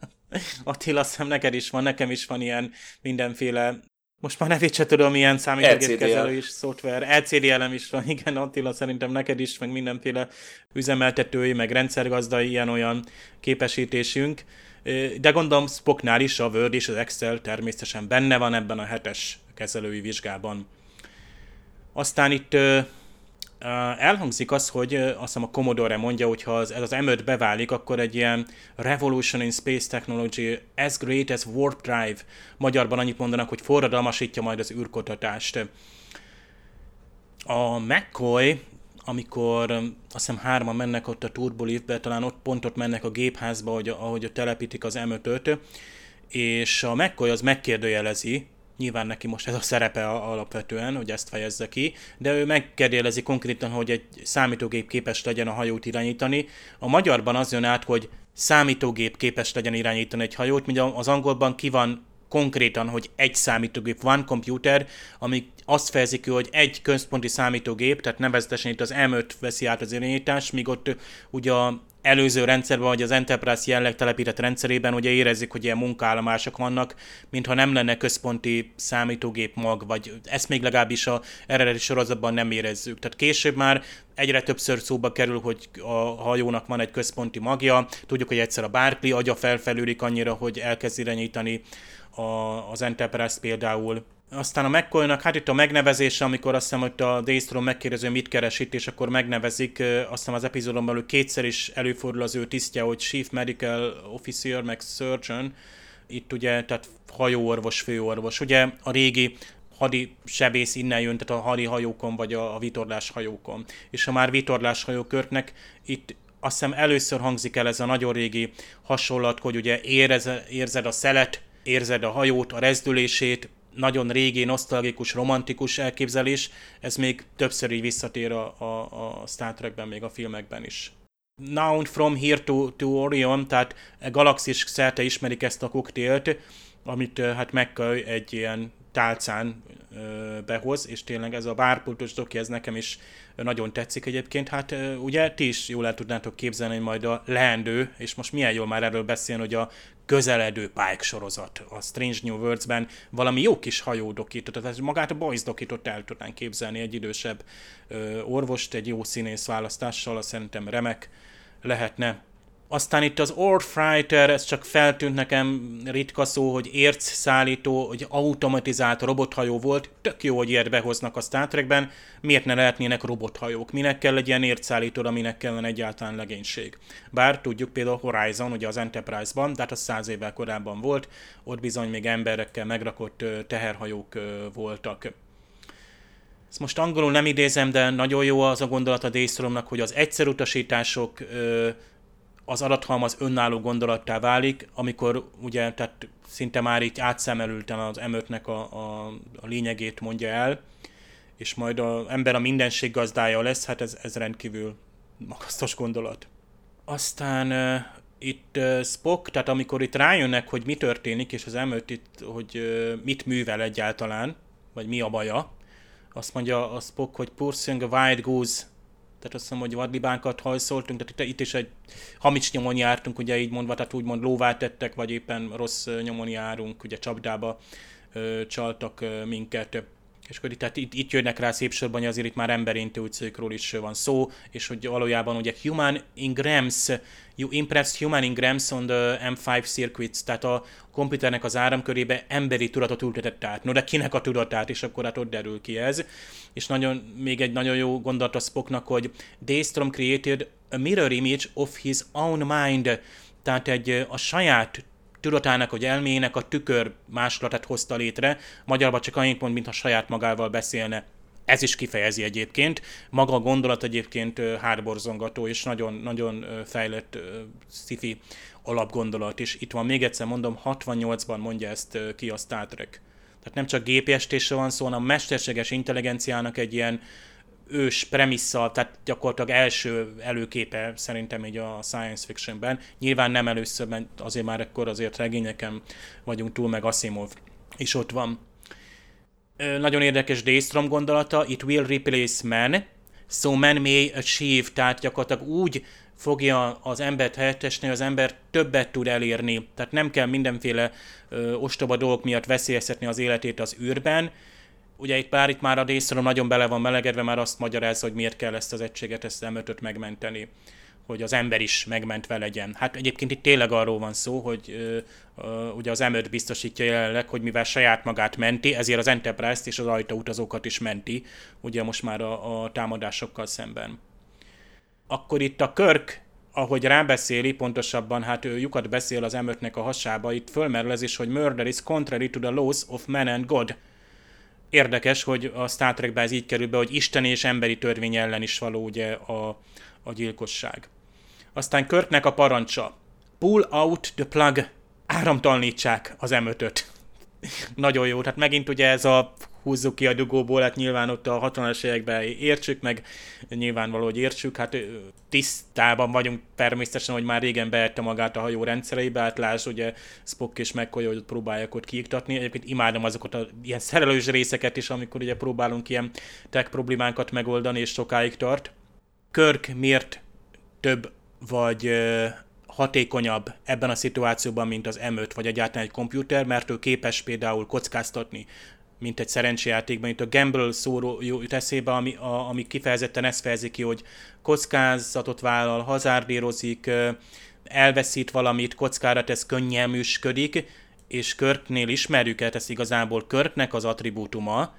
Attila, azt neked is van, nekem is van ilyen mindenféle most már nevét se tudom, milyen számítógépkezelő is, szoftver. LCDL-em is van, igen, Attila, szerintem neked is, meg mindenféle üzemeltetői, meg rendszergazdai ilyen-olyan képesítésünk. De gondolom Spocknál is a Word és az Excel természetesen benne van ebben a hetes kezelői vizsgában. Aztán itt elhangzik az, hogy azt hiszem a Commodore mondja, hogy ha ez az M5 beválik, akkor egy ilyen revolution in space technology as great as warp drive. Magyarban annyit mondanak, hogy forradalmasítja majd az űrkutatást. A McCoy, amikor azt hiszem hárman mennek ott a turbolívbe, talán ott pont ott mennek a gépházba, ahogy, ahogy telepítik az M5-öt, és a McCoy az megkérdőjelezi, nyilván neki most ez a szerepe alapvetően, hogy ezt fejezze ki, de ő megkérdezi konkrétan, hogy egy számítógép képes legyen a hajót irányítani. A magyarban az jön át, hogy számítógép képes legyen irányítani egy hajót, míg az angolban ki van konkrétan, hogy egy számítógép, van computer, ami azt fejezik ki, hogy egy központi számítógép, tehát nevezetesen itt az M5 veszi át az irányítást, míg ott ugye a előző rendszerben, vagy az Enterprise jelleg telepített rendszerében ugye érezzük, hogy ilyen munkállomások vannak, mintha nem lenne központi számítógép mag, vagy ezt még legalábbis a eredeti sorozatban nem érezzük. Tehát később már egyre többször szóba kerül, hogy a hajónak van egy központi magja, tudjuk, hogy egyszer a Barclay agya felfelülik annyira, hogy elkezd irányítani a, az Enterprise például. Aztán a mccoy hát itt a megnevezése, amikor azt hiszem, hogy a Daystrom megkérdező, mit keres itt, és akkor megnevezik, azt hiszem az epizódon belül kétszer is előfordul az ő tisztje, hogy Chief Medical Officer, meg Surgeon, itt ugye, tehát hajóorvos, főorvos. Ugye a régi hadi sebész innen jön, tehát a hadi hajókon, vagy a, a vitorlás hajókon. És ha már vitorlás hajókörtnek, itt azt hiszem először hangzik el ez a nagyon régi hasonlat, hogy ugye érez, érzed a szelet, érzed a hajót, a rezdülését, nagyon régi, nosztalgikus, romantikus elképzelés, ez még többször így visszatér a, a, a Star Trekben, még a filmekben is. Now from here to, to Orion, tehát galaxis szerte ismerik ezt a koktélt, amit hát McCoy egy ilyen tálcán behoz, és tényleg ez a bárpultos doki, ez nekem is nagyon tetszik egyébként. Hát ugye ti is jól el tudnátok képzelni, hogy majd a leendő, és most milyen jól már erről beszélni, hogy a közeledő Pike sorozat a Strange New Worlds-ben valami jó kis hajódokit, tehát magát a Boys dokit el tudnánk képzelni egy idősebb orvost, egy jó színész választással, szerintem remek lehetne. Aztán itt az Orfrighter, ez csak feltűnt nekem ritka szó, hogy érc szállító, hogy automatizált robothajó volt. Tök jó, hogy ilyet behoznak a Star Trekben. Miért ne lehetnének robothajók? Minek kell egy ilyen ércszállító, aminek kellene egyáltalán legénység? Bár tudjuk például Horizon, ugye az Enterprise-ban, de hát az száz évvel korábban volt, ott bizony még emberekkel megrakott teherhajók voltak. Ezt most angolul nem idézem, de nagyon jó az a gondolat a hogy az egyszerutasítások az adathalmaz önálló gondolattá válik, amikor ugye tehát szinte már így átszemelülten az M5-nek a, a, a lényegét mondja el, és majd az ember a mindenség gazdája lesz, hát ez, ez rendkívül magasztos gondolat. Aztán uh, itt uh, Spock, tehát amikor itt rájönnek, hogy mi történik, és az M5 itt, hogy uh, mit művel egyáltalán, vagy mi a baja, azt mondja a Spock, hogy pursuing a wild goose tehát azt hiszem, hogy vadlibánkat hajszoltunk, tehát itt, itt is egy hamis nyomon jártunk, ugye így mondva, tehát úgymond lóvá tettek, vagy éppen rossz nyomon járunk, ugye csapdába ö, csaltak ö, minket. És akkor itt, tehát itt, itt jönnek rá szép sorban, hogy azért itt már emberi intuíciókról is van szó, és hogy valójában ugye human ingrams, you impressed human ingrams on the M5 circuits, tehát a komputernek az áramkörébe emberi tudatot ültetett át. No, de kinek a tudatát, és akkor hát ott derül ki ez. És nagyon, még egy nagyon jó gondolat a Spocknak, hogy Daystrom created a mirror image of his own mind, tehát egy a saját tudatának, hogy elmének a tükör másolatát hozta létre, magyarban csak annyit mond, mintha saját magával beszélne. Ez is kifejezi egyébként. Maga a gondolat egyébként hárborzongató és nagyon, nagyon fejlett sci-fi alapgondolat is. Itt van még egyszer mondom, 68-ban mondja ezt ki a Star Trek. Tehát nem csak gépiestésre van szó, hanem a mesterséges intelligenciának egy ilyen ős premissza, tehát gyakorlatilag első előképe szerintem így a science fictionben. Nyilván nem először, mert azért már akkor azért regényeken vagyunk túl, meg Asimov is ott van. Nagyon érdekes Daystrom gondolata, it will replace man, so man may achieve, tehát gyakorlatilag úgy fogja az embert helyettesni, az ember többet tud elérni. Tehát nem kell mindenféle ö, ostoba dolgok miatt veszélyeztetni az életét az űrben, ugye itt pár itt már a részről nagyon bele van melegedve, már azt magyarázza, hogy miért kell ezt az egységet, ezt az m megmenteni hogy az ember is megmentve legyen. Hát egyébként itt tényleg arról van szó, hogy ö, ö, ugye az m biztosítja jelenleg, hogy mivel saját magát menti, ezért az Enterprise-t és az ajtóutazókat is menti, ugye most már a, a támadásokkal szemben. Akkor itt a Körk, ahogy rábeszéli, pontosabban hát ő lyukat beszél az m a hasába, itt fölmerül ez is, hogy murder is contrary to the laws of man and God érdekes, hogy a Star Trekben ez így kerül be, hogy Isten és emberi törvény ellen is való ugye a, a gyilkosság. Aztán Körknek a parancsa. Pull out the plug. Áramtalanítsák az m nagyon jó. Tehát megint ugye ez a húzzuk ki a dugóból, hát nyilván ott a 60-as években értsük, meg nyilvánvaló, hogy értsük, hát tisztában vagyunk természetesen, hogy már régen beette magát a hajó rendszereibe, hát láss, ugye Spock és McCoy, hogy próbálják ott kiiktatni. Egyébként imádom azokat a ilyen szerelős részeket is, amikor ugye próbálunk ilyen tech problémánkat megoldani, és sokáig tart. Kirk miért több vagy hatékonyabb ebben a szituációban, mint az M5 vagy egyáltalán egy komputer, mert ő képes például kockáztatni mint egy szerencséjátékban. Itt a gamble szó jut eszébe, ami, a, ami kifejezetten ezt fejezi ki, hogy kockázatot vállal, hazárdírozik, elveszít valamit, kockára tesz, könnyen műsködik, és Körknél ismerjük el, ez igazából Körknek az attribútuma,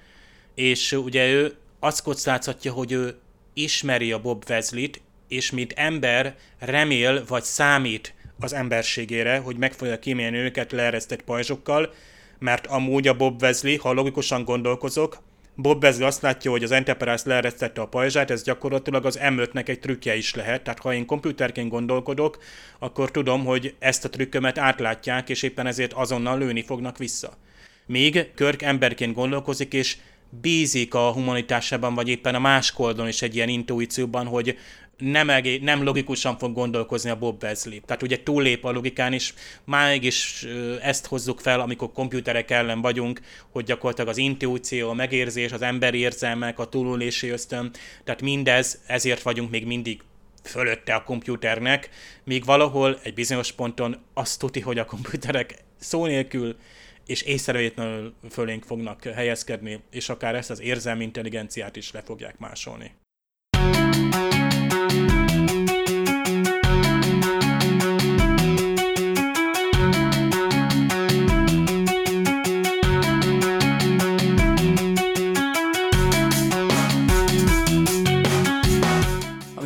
és ugye ő azt kockáztatja, hogy ő ismeri a Bob Wesley-t, és mint ember remél vagy számít az emberségére, hogy meg fogja kímélni őket leeresztett pajzsokkal, mert amúgy a Bob Wesley, ha logikusan gondolkozok, Bob Wesley azt látja, hogy az Enterprise leeresztette a pajzsát, ez gyakorlatilag az M5-nek egy trükkje is lehet. Tehát ha én komputerként gondolkodok, akkor tudom, hogy ezt a trükkömet átlátják, és éppen ezért azonnal lőni fognak vissza. Míg Körk emberként gondolkozik, és bízik a humanitásában, vagy éppen a más koldon is egy ilyen intuícióban, hogy nem, egé, nem logikusan fog gondolkozni a Bob Wesley. Tehát ugye túllép a logikán is, mégis ezt hozzuk fel, amikor komputerek ellen vagyunk, hogy gyakorlatilag az intuíció, a megérzés, az emberi érzelmek, a túlulési ösztön, tehát mindez, ezért vagyunk még mindig fölötte a komputernek, míg valahol egy bizonyos ponton azt tuti, hogy a komputerek szó nélkül és észrevétlenül fölénk fognak helyezkedni, és akár ezt az érzelmi intelligenciát is le fogják másolni.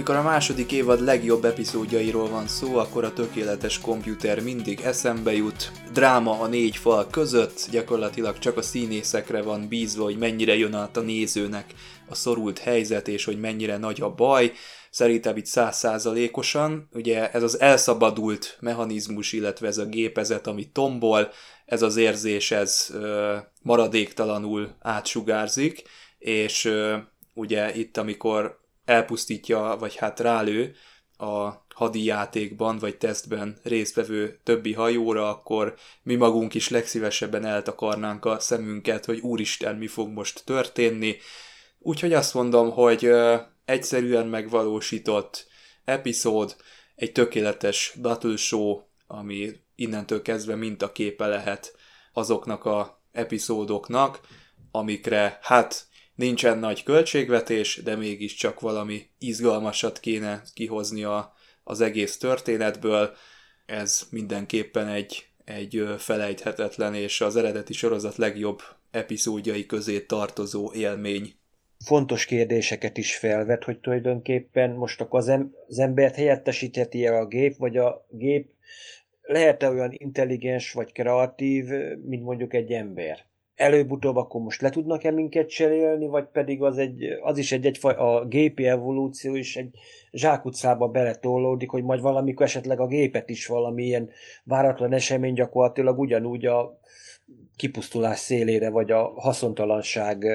Amikor a második évad legjobb epizódjairól van szó, akkor a tökéletes komputer mindig eszembe jut. Dráma a négy fal között, gyakorlatilag csak a színészekre van bízva, hogy mennyire jön át a nézőnek a szorult helyzet, és hogy mennyire nagy a baj. Szerintem itt százszázalékosan, ugye ez az elszabadult mechanizmus, illetve ez a gépezet, ami tombol, ez az érzés, ez ö, maradéktalanul átsugárzik, és ö, ugye itt, amikor elpusztítja, vagy hát rálő a hadi játékban vagy tesztben résztvevő többi hajóra, akkor mi magunk is legszívesebben eltakarnánk a szemünket, hogy úristen, mi fog most történni. Úgyhogy azt mondom, hogy egyszerűen megvalósított epizód, egy tökéletes battle show, ami innentől kezdve mintaképe lehet azoknak a epizódoknak, amikre hát nincsen nagy költségvetés, de mégiscsak valami izgalmasat kéne kihozni a, az egész történetből. Ez mindenképpen egy, egy felejthetetlen és az eredeti sorozat legjobb epizódjai közé tartozó élmény. Fontos kérdéseket is felvet, hogy tulajdonképpen most akkor az, em- az embert helyettesítheti -e a gép, vagy a gép lehet-e olyan intelligens vagy kreatív, mint mondjuk egy ember? Előbb-utóbb akkor most le tudnak-e minket cserélni, vagy pedig az, egy, az is egy, egy a gépi evolúció is egy zsákutcába beletollódik, hogy majd valamikor esetleg a gépet is valamilyen váratlan esemény gyakorlatilag ugyanúgy a kipusztulás szélére, vagy a haszontalanság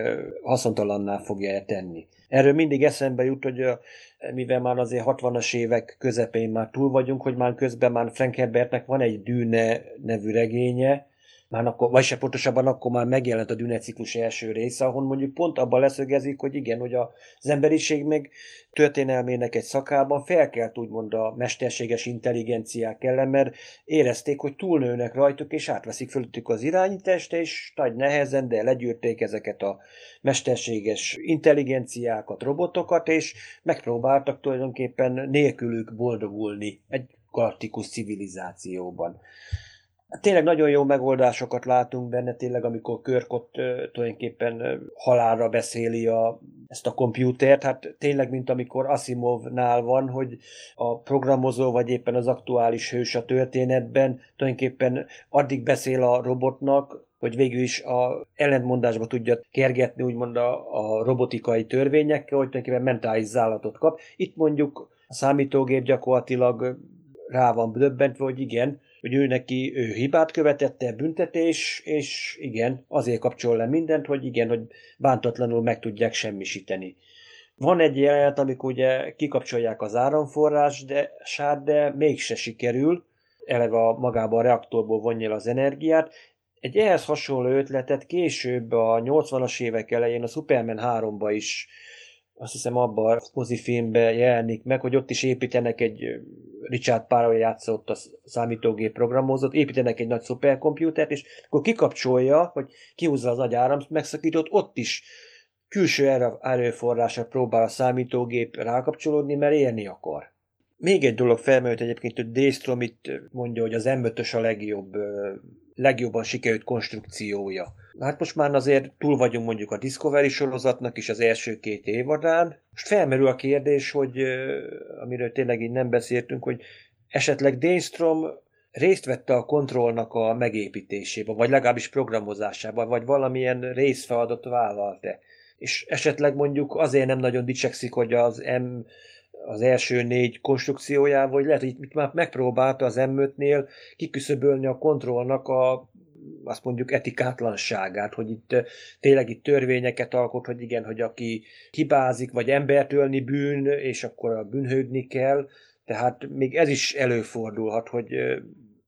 haszontalanná fogja tenni. Erről mindig eszembe jut, hogy mivel már azért 60-as évek közepén már túl vagyunk, hogy már közben már Frank Herbertnek van egy Dűne nevű regénye, már akkor, vagy se pontosabban akkor már megjelent a Düneciklus első része, ahol mondjuk pont abban leszögezik, hogy igen, hogy az emberiség meg történelmének egy szakában felkelt úgymond a mesterséges intelligenciák ellen, mert érezték, hogy túlnőnek rajtuk, és átveszik fölöttük az irányítást, és nagy nehezen, de legyűrték ezeket a mesterséges intelligenciákat, robotokat, és megpróbáltak tulajdonképpen nélkülük boldogulni egy galaktikus civilizációban. Hát tényleg nagyon jó megoldásokat látunk benne, tényleg amikor Körk ott tulajdonképpen halálra beszéli a, ezt a kompjútert, hát tényleg, mint amikor Asimovnál van, hogy a programozó, vagy éppen az aktuális hős a történetben tulajdonképpen addig beszél a robotnak, hogy végül is a ellentmondásba tudja kergetni úgymond a, a robotikai törvényekkel, hogy tulajdonképpen mentális zállatot kap. Itt mondjuk a számítógép gyakorlatilag rá van döbbentve, hogy igen, hogy ő neki ő hibát követette, büntetés, és igen, azért kapcsol le mindent, hogy igen, hogy bántatlanul meg tudják semmisíteni. Van egy jelenet, amikor ugye kikapcsolják az áramforrás, de, sát, de mégse sikerül, eleve a magába a reaktorból vonja az energiát. Egy ehhez hasonló ötletet később a 80-as évek elején a Superman 3-ba is azt hiszem abban a mozifilmben jelenik meg, hogy ott is építenek egy, Richard Parrow játszott a számítógép programozott, építenek egy nagy szuperkompjútert, és akkor kikapcsolja, hogy kihúzza az agyáram megszakított, ott is külső erőforrásra próbál a számítógép rákapcsolódni, mert élni akar. Még egy dolog felmerült egyébként, hogy Daystrom itt mondja, hogy az m a legjobb, legjobban sikerült konstrukciója. Hát most már azért túl vagyunk mondjuk a Discovery sorozatnak is az első két évadán. Most felmerül a kérdés, hogy amiről tényleg így nem beszéltünk, hogy esetleg Daystrom részt vette a kontrollnak a megépítésében, vagy legalábbis programozásában, vagy valamilyen részfeladatot vállalt-e. És esetleg mondjuk azért nem nagyon dicsekszik, hogy az M az első négy konstrukciójával, vagy lehet, hogy itt már megpróbálta az M5-nél kiküszöbölni a kontrollnak a azt mondjuk etikátlanságát, hogy itt tényleg itt törvényeket alkot, hogy igen, hogy aki hibázik, vagy embert ölni bűn, és akkor a bűnhődni kell, tehát még ez is előfordulhat, hogy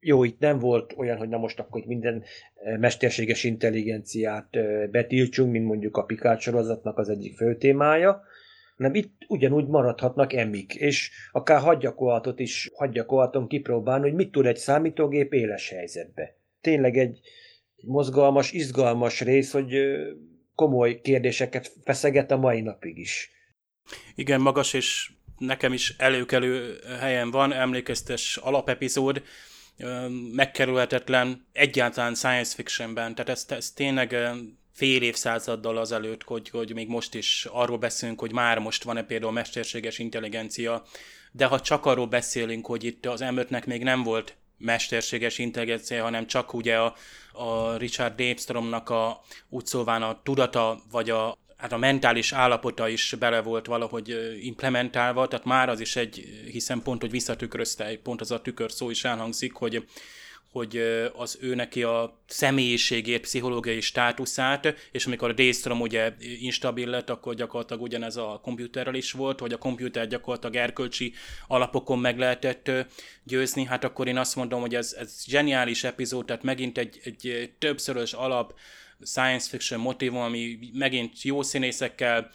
jó, itt nem volt olyan, hogy na most akkor minden mesterséges intelligenciát betiltsunk, mint mondjuk a Picard sorozatnak az egyik fő témája, hanem itt ugyanúgy maradhatnak emik, és akár hadgyakorlatot is hadgyakorlaton kipróbálni, hogy mit tud egy számítógép éles helyzetbe. Tényleg egy mozgalmas, izgalmas rész, hogy komoly kérdéseket feszeget a mai napig is. Igen, magas, és nekem is előkelő helyen van, emlékeztes alapepizód, megkerülhetetlen egyáltalán science fictionben, tehát ez, ez tényleg fél évszázaddal azelőtt, hogy, hogy még most is arról beszélünk, hogy már most van-e például mesterséges intelligencia, de ha csak arról beszélünk, hogy itt az m még nem volt mesterséges intelligencia, hanem csak ugye a, a Richard Davestromnak a úgy szóván a tudata, vagy a, hát a mentális állapota is bele volt valahogy implementálva, tehát már az is egy, hiszen pont, hogy visszatükrözte, pont az a tükör szó is elhangzik, hogy hogy az ő neki a személyiségét, pszichológiai státuszát, és amikor a Daystrom ugye instabil lett, akkor gyakorlatilag ugyanez a komputerrel is volt, hogy a komputer gyakorlatilag erkölcsi alapokon meg lehetett győzni, hát akkor én azt mondom, hogy ez, ez zseniális epizód, tehát megint egy, egy többszörös alap science fiction motivum, ami megint jó színészekkel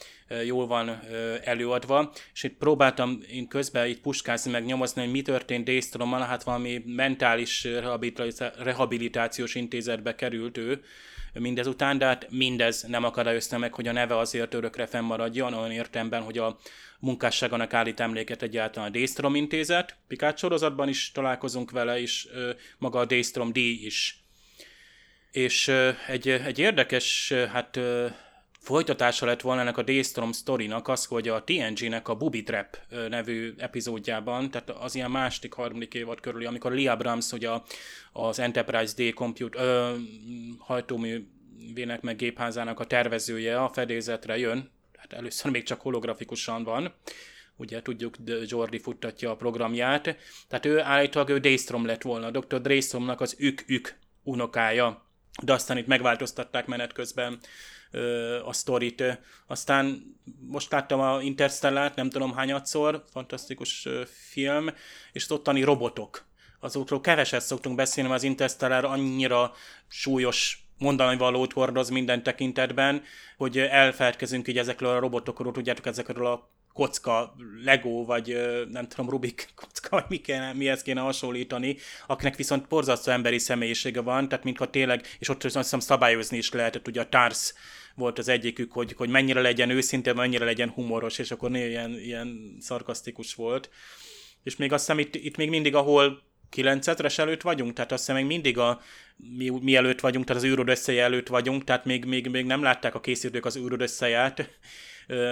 jól van előadva, és itt próbáltam én közben itt puskázni, meg nyomozni, hogy mi történt Daystormmal, hát valami mentális rehabilitációs intézetbe került ő, mindezután, de hát mindez nem akadályozta meg, hogy a neve azért örökre fennmaradjon, olyan értemben, hogy a munkásságának állít emléket egyáltalán a Daystrom intézet. Pikát sorozatban is találkozunk vele, és maga a Daystrom D is és egy, egy érdekes, hát folytatása lett volna ennek a Daystrom sztorinak az, hogy a TNG-nek a Booby Trap nevű epizódjában, tehát az ilyen második, harmadik évad körül, amikor Lee Abrams ugye az Enterprise D compute, ö, hajtóművének meg gépházának a tervezője a fedélzetre jön, hát először még csak holografikusan van, ugye tudjuk, Jordi futtatja a programját, tehát ő állítólag ő Daystrom lett volna, Dr. Daystromnak az ük-ük unokája, de aztán itt megváltoztatták menet közben a sztorit. Aztán most láttam a Interstellát, nem tudom hányadszor, fantasztikus film, és az ottani robotok. Azokról keveset szoktunk beszélni, mert az Interstellar annyira súlyos mondani valót hordoz minden tekintetben, hogy elfeledkezünk így ezekről a robotokról, tudjátok, ezekről a kocka, Lego, vagy nem tudom, Rubik kocka, vagy mi kéne, mihez kéne hasonlítani, akinek viszont borzasztó emberi személyisége van, tehát mintha tényleg, és ott azt hiszem szabályozni is lehetett, ugye a TARS volt az egyikük, hogy, hogy mennyire legyen őszinte, mennyire legyen humoros, és akkor néha ilyen, ilyen szarkasztikus volt. És még azt hiszem itt, itt még mindig, ahol 9000-es előtt vagyunk, tehát azt hiszem még mindig a, mi, mi előtt vagyunk, tehát az űrod előtt vagyunk, tehát még, még, még nem látták a készítők az űrod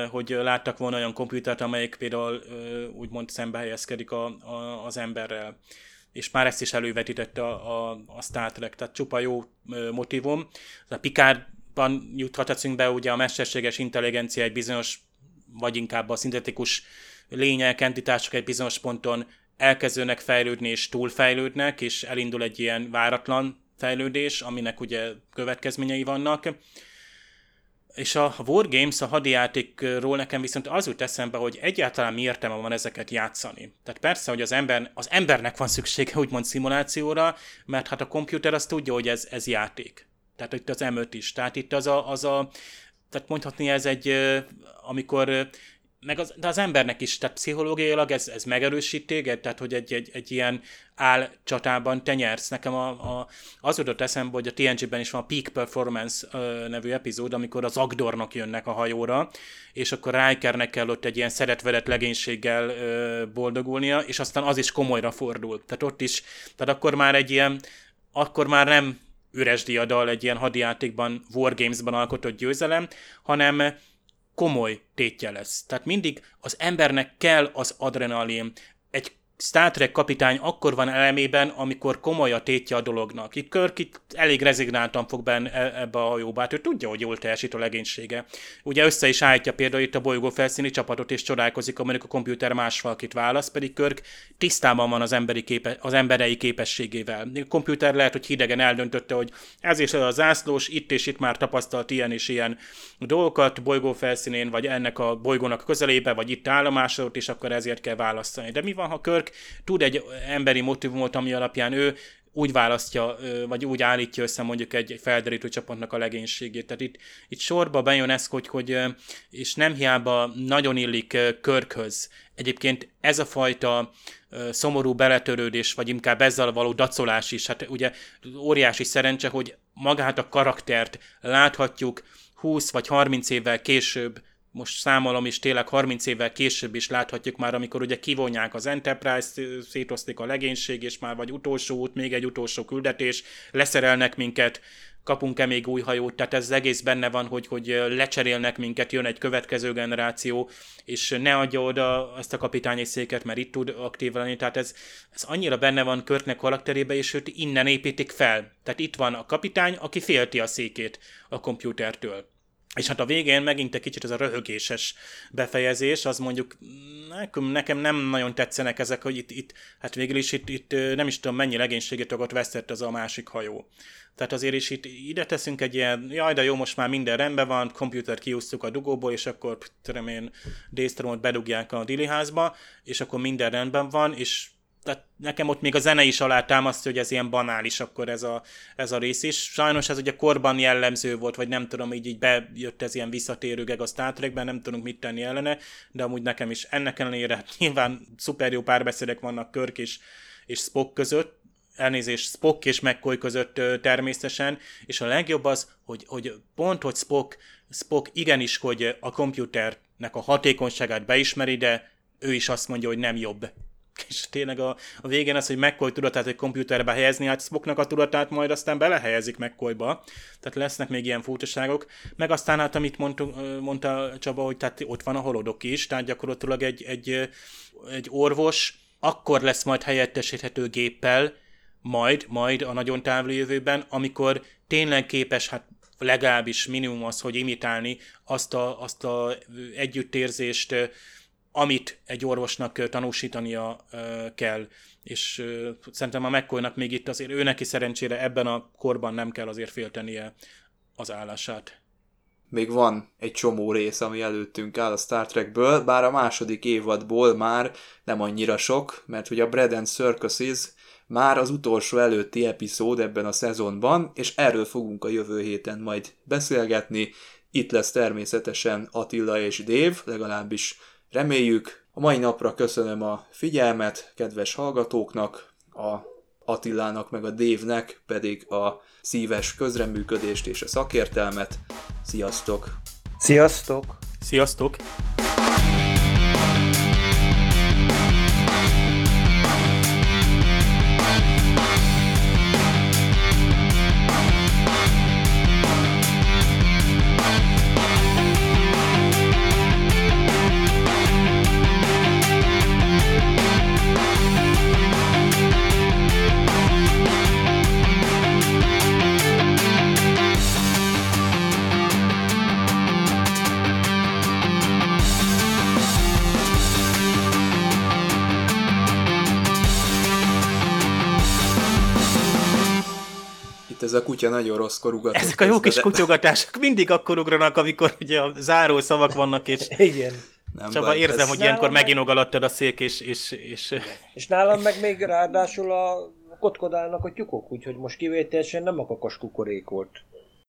hogy láttak volna olyan komputert, amelyik például úgymond szembe helyezkedik a, a, az emberrel. És már ezt is elővetítette a, a, a Star Trek, tehát csupa jó motivum. A Picardban juthat be ugye a mesterséges intelligencia egy bizonyos, vagy inkább a szintetikus lények, entitások egy bizonyos ponton elkezdőnek fejlődni és túlfejlődnek, és elindul egy ilyen váratlan fejlődés, aminek ugye következményei vannak. És a Wargames, a hadijátékról nekem viszont az jut eszembe, hogy egyáltalán mi értelme van ezeket játszani. Tehát persze, hogy az, ember, az embernek van szüksége úgymond szimulációra, mert hát a komputer azt tudja, hogy ez, ez játék. Tehát itt az M5 is. Tehát itt az a, az a tehát mondhatni ez egy, amikor meg az, de az embernek is, tehát pszichológiailag ez, ez megerősít téged, tehát hogy egy, egy, egy ilyen állcsatában te nyersz. Nekem a, a, az jutott eszembe, hogy a TNG-ben is van a Peak Performance ö, nevű epizód, amikor az Agdornok jönnek a hajóra, és akkor Rikernek kell ott egy ilyen szeretvedett legénységgel ö, boldogulnia, és aztán az is komolyra fordul. Tehát ott is, tehát akkor már egy ilyen, akkor már nem üres diadal egy ilyen hadijátékban, Wargames-ban alkotott győzelem, hanem komoly tétje lesz. Tehát mindig az embernek kell az adrenalin. Egy Star Trek kapitány akkor van elemében, amikor komoly a tétje a dolognak. Itt Kirk itt elég rezignáltan fog benne ebbe a hajóba, hát ő tudja, hogy jól teljesít a legénysége. Ugye össze is állítja például itt a bolygó felszíni csapatot, és csodálkozik, amikor a komputer más valakit választ, pedig Kirk tisztában van az, emberi képe, az emberei képességével. A komputer lehet, hogy hidegen eldöntötte, hogy ez is a zászlós, itt és itt már tapasztalt ilyen és ilyen dolgokat bolygó felszínén, vagy ennek a bolygónak közelébe, vagy itt állomásodott, és akkor ezért kell választani. De mi van, ha Kirk tud egy emberi motivumot, ami alapján ő úgy választja, vagy úgy állítja össze mondjuk egy felderítő csapatnak a legénységét. Tehát itt, itt sorba bejön ez, hogy, hogy és nem hiába nagyon illik körkhöz. Egyébként ez a fajta szomorú beletörődés, vagy inkább ezzel való dacolás is, hát ugye óriási szerencse, hogy magát a karaktert láthatjuk 20 vagy 30 évvel később most számolom is tényleg 30 évvel később is láthatjuk már, amikor ugye kivonják az Enterprise, szétosztik a legénység, és már vagy utolsó út, még egy utolsó küldetés, leszerelnek minket, kapunk-e még új hajót, tehát ez egész benne van, hogy, hogy lecserélnek minket, jön egy következő generáció, és ne adja oda ezt a kapitányi széket, mert itt tud aktív lenni, tehát ez, ez annyira benne van Körtnek karakterébe, és őt innen építik fel. Tehát itt van a kapitány, aki félti a székét a komputertől. És hát a végén megint egy kicsit ez a röhögéses befejezés, az mondjuk nekem, nekem nem nagyon tetszenek ezek, hogy itt, itt hát végül is itt, itt nem is tudom mennyi legénységét vesztett az a másik hajó. Tehát azért is itt ide teszünk egy ilyen, jaj, de jó, most már minden rendben van, komputert kiúztuk a dugóból, és akkor tudom én, Daystormot bedugják a diliházba, és akkor minden rendben van, és tehát nekem ott még a zene is alá támasztja, hogy ez ilyen banális akkor ez a, ez a rész is. Sajnos ez ugye korban jellemző volt, vagy nem tudom, így, így bejött ez ilyen visszatérőgeg a Star Trekben, nem tudunk mit tenni ellene, de amúgy nekem is. Ennek ellenére hát nyilván szuper jó párbeszédek vannak Körk és, és Spock között, elnézést Spock és McCoy között természetesen, és a legjobb az, hogy, hogy pont, hogy Spock, Spock igenis, hogy a komputernek a hatékonyságát beismeri, de ő is azt mondja, hogy nem jobb és tényleg a, a végén az, hogy McCoy tudatát egy komputerbe helyezni, hát Spocknak a tudatát majd aztán belehelyezik McCoyba, tehát lesznek még ilyen furcsaságok. Meg aztán hát, amit mondtunk, mondta Csaba, hogy tehát ott van a holodok is, tehát gyakorlatilag egy, egy, egy orvos akkor lesz majd helyettesíthető géppel, majd, majd a nagyon távoli jövőben, amikor tényleg képes, hát legalábbis minimum az, hogy imitálni azt a, azt a együttérzést, amit egy orvosnak tanúsítania kell, és szerintem a mccoy még itt azért ő neki szerencsére ebben a korban nem kell azért féltenie az állását. Még van egy csomó rész, ami előttünk áll a Star Trekből, bár a második évadból már nem annyira sok, mert ugye a Bread and Circuses már az utolsó előtti epizód ebben a szezonban, és erről fogunk a jövő héten majd beszélgetni. Itt lesz természetesen Attila és Dév, legalábbis Reméljük, a mai napra köszönöm a figyelmet kedves hallgatóknak, a Attilának meg a Dévnek pedig a szíves közreműködést és a szakértelmet. Sziasztok! Sziasztok! Sziasztok! Ez a kutya nagyon rossz korugatott. Ezek a jó kis de- kutyogatások mindig akkor ugranak, amikor ugye a záró szavak vannak, és Igen. Nem Csaba, baj, érzem, ez- hogy ilyenkor meg- meginogaladtad a szék, és, és, és És nálam meg még ráadásul a kotkodálnak a tyúkok, úgyhogy most kivételesen nem a kakas kukorék volt.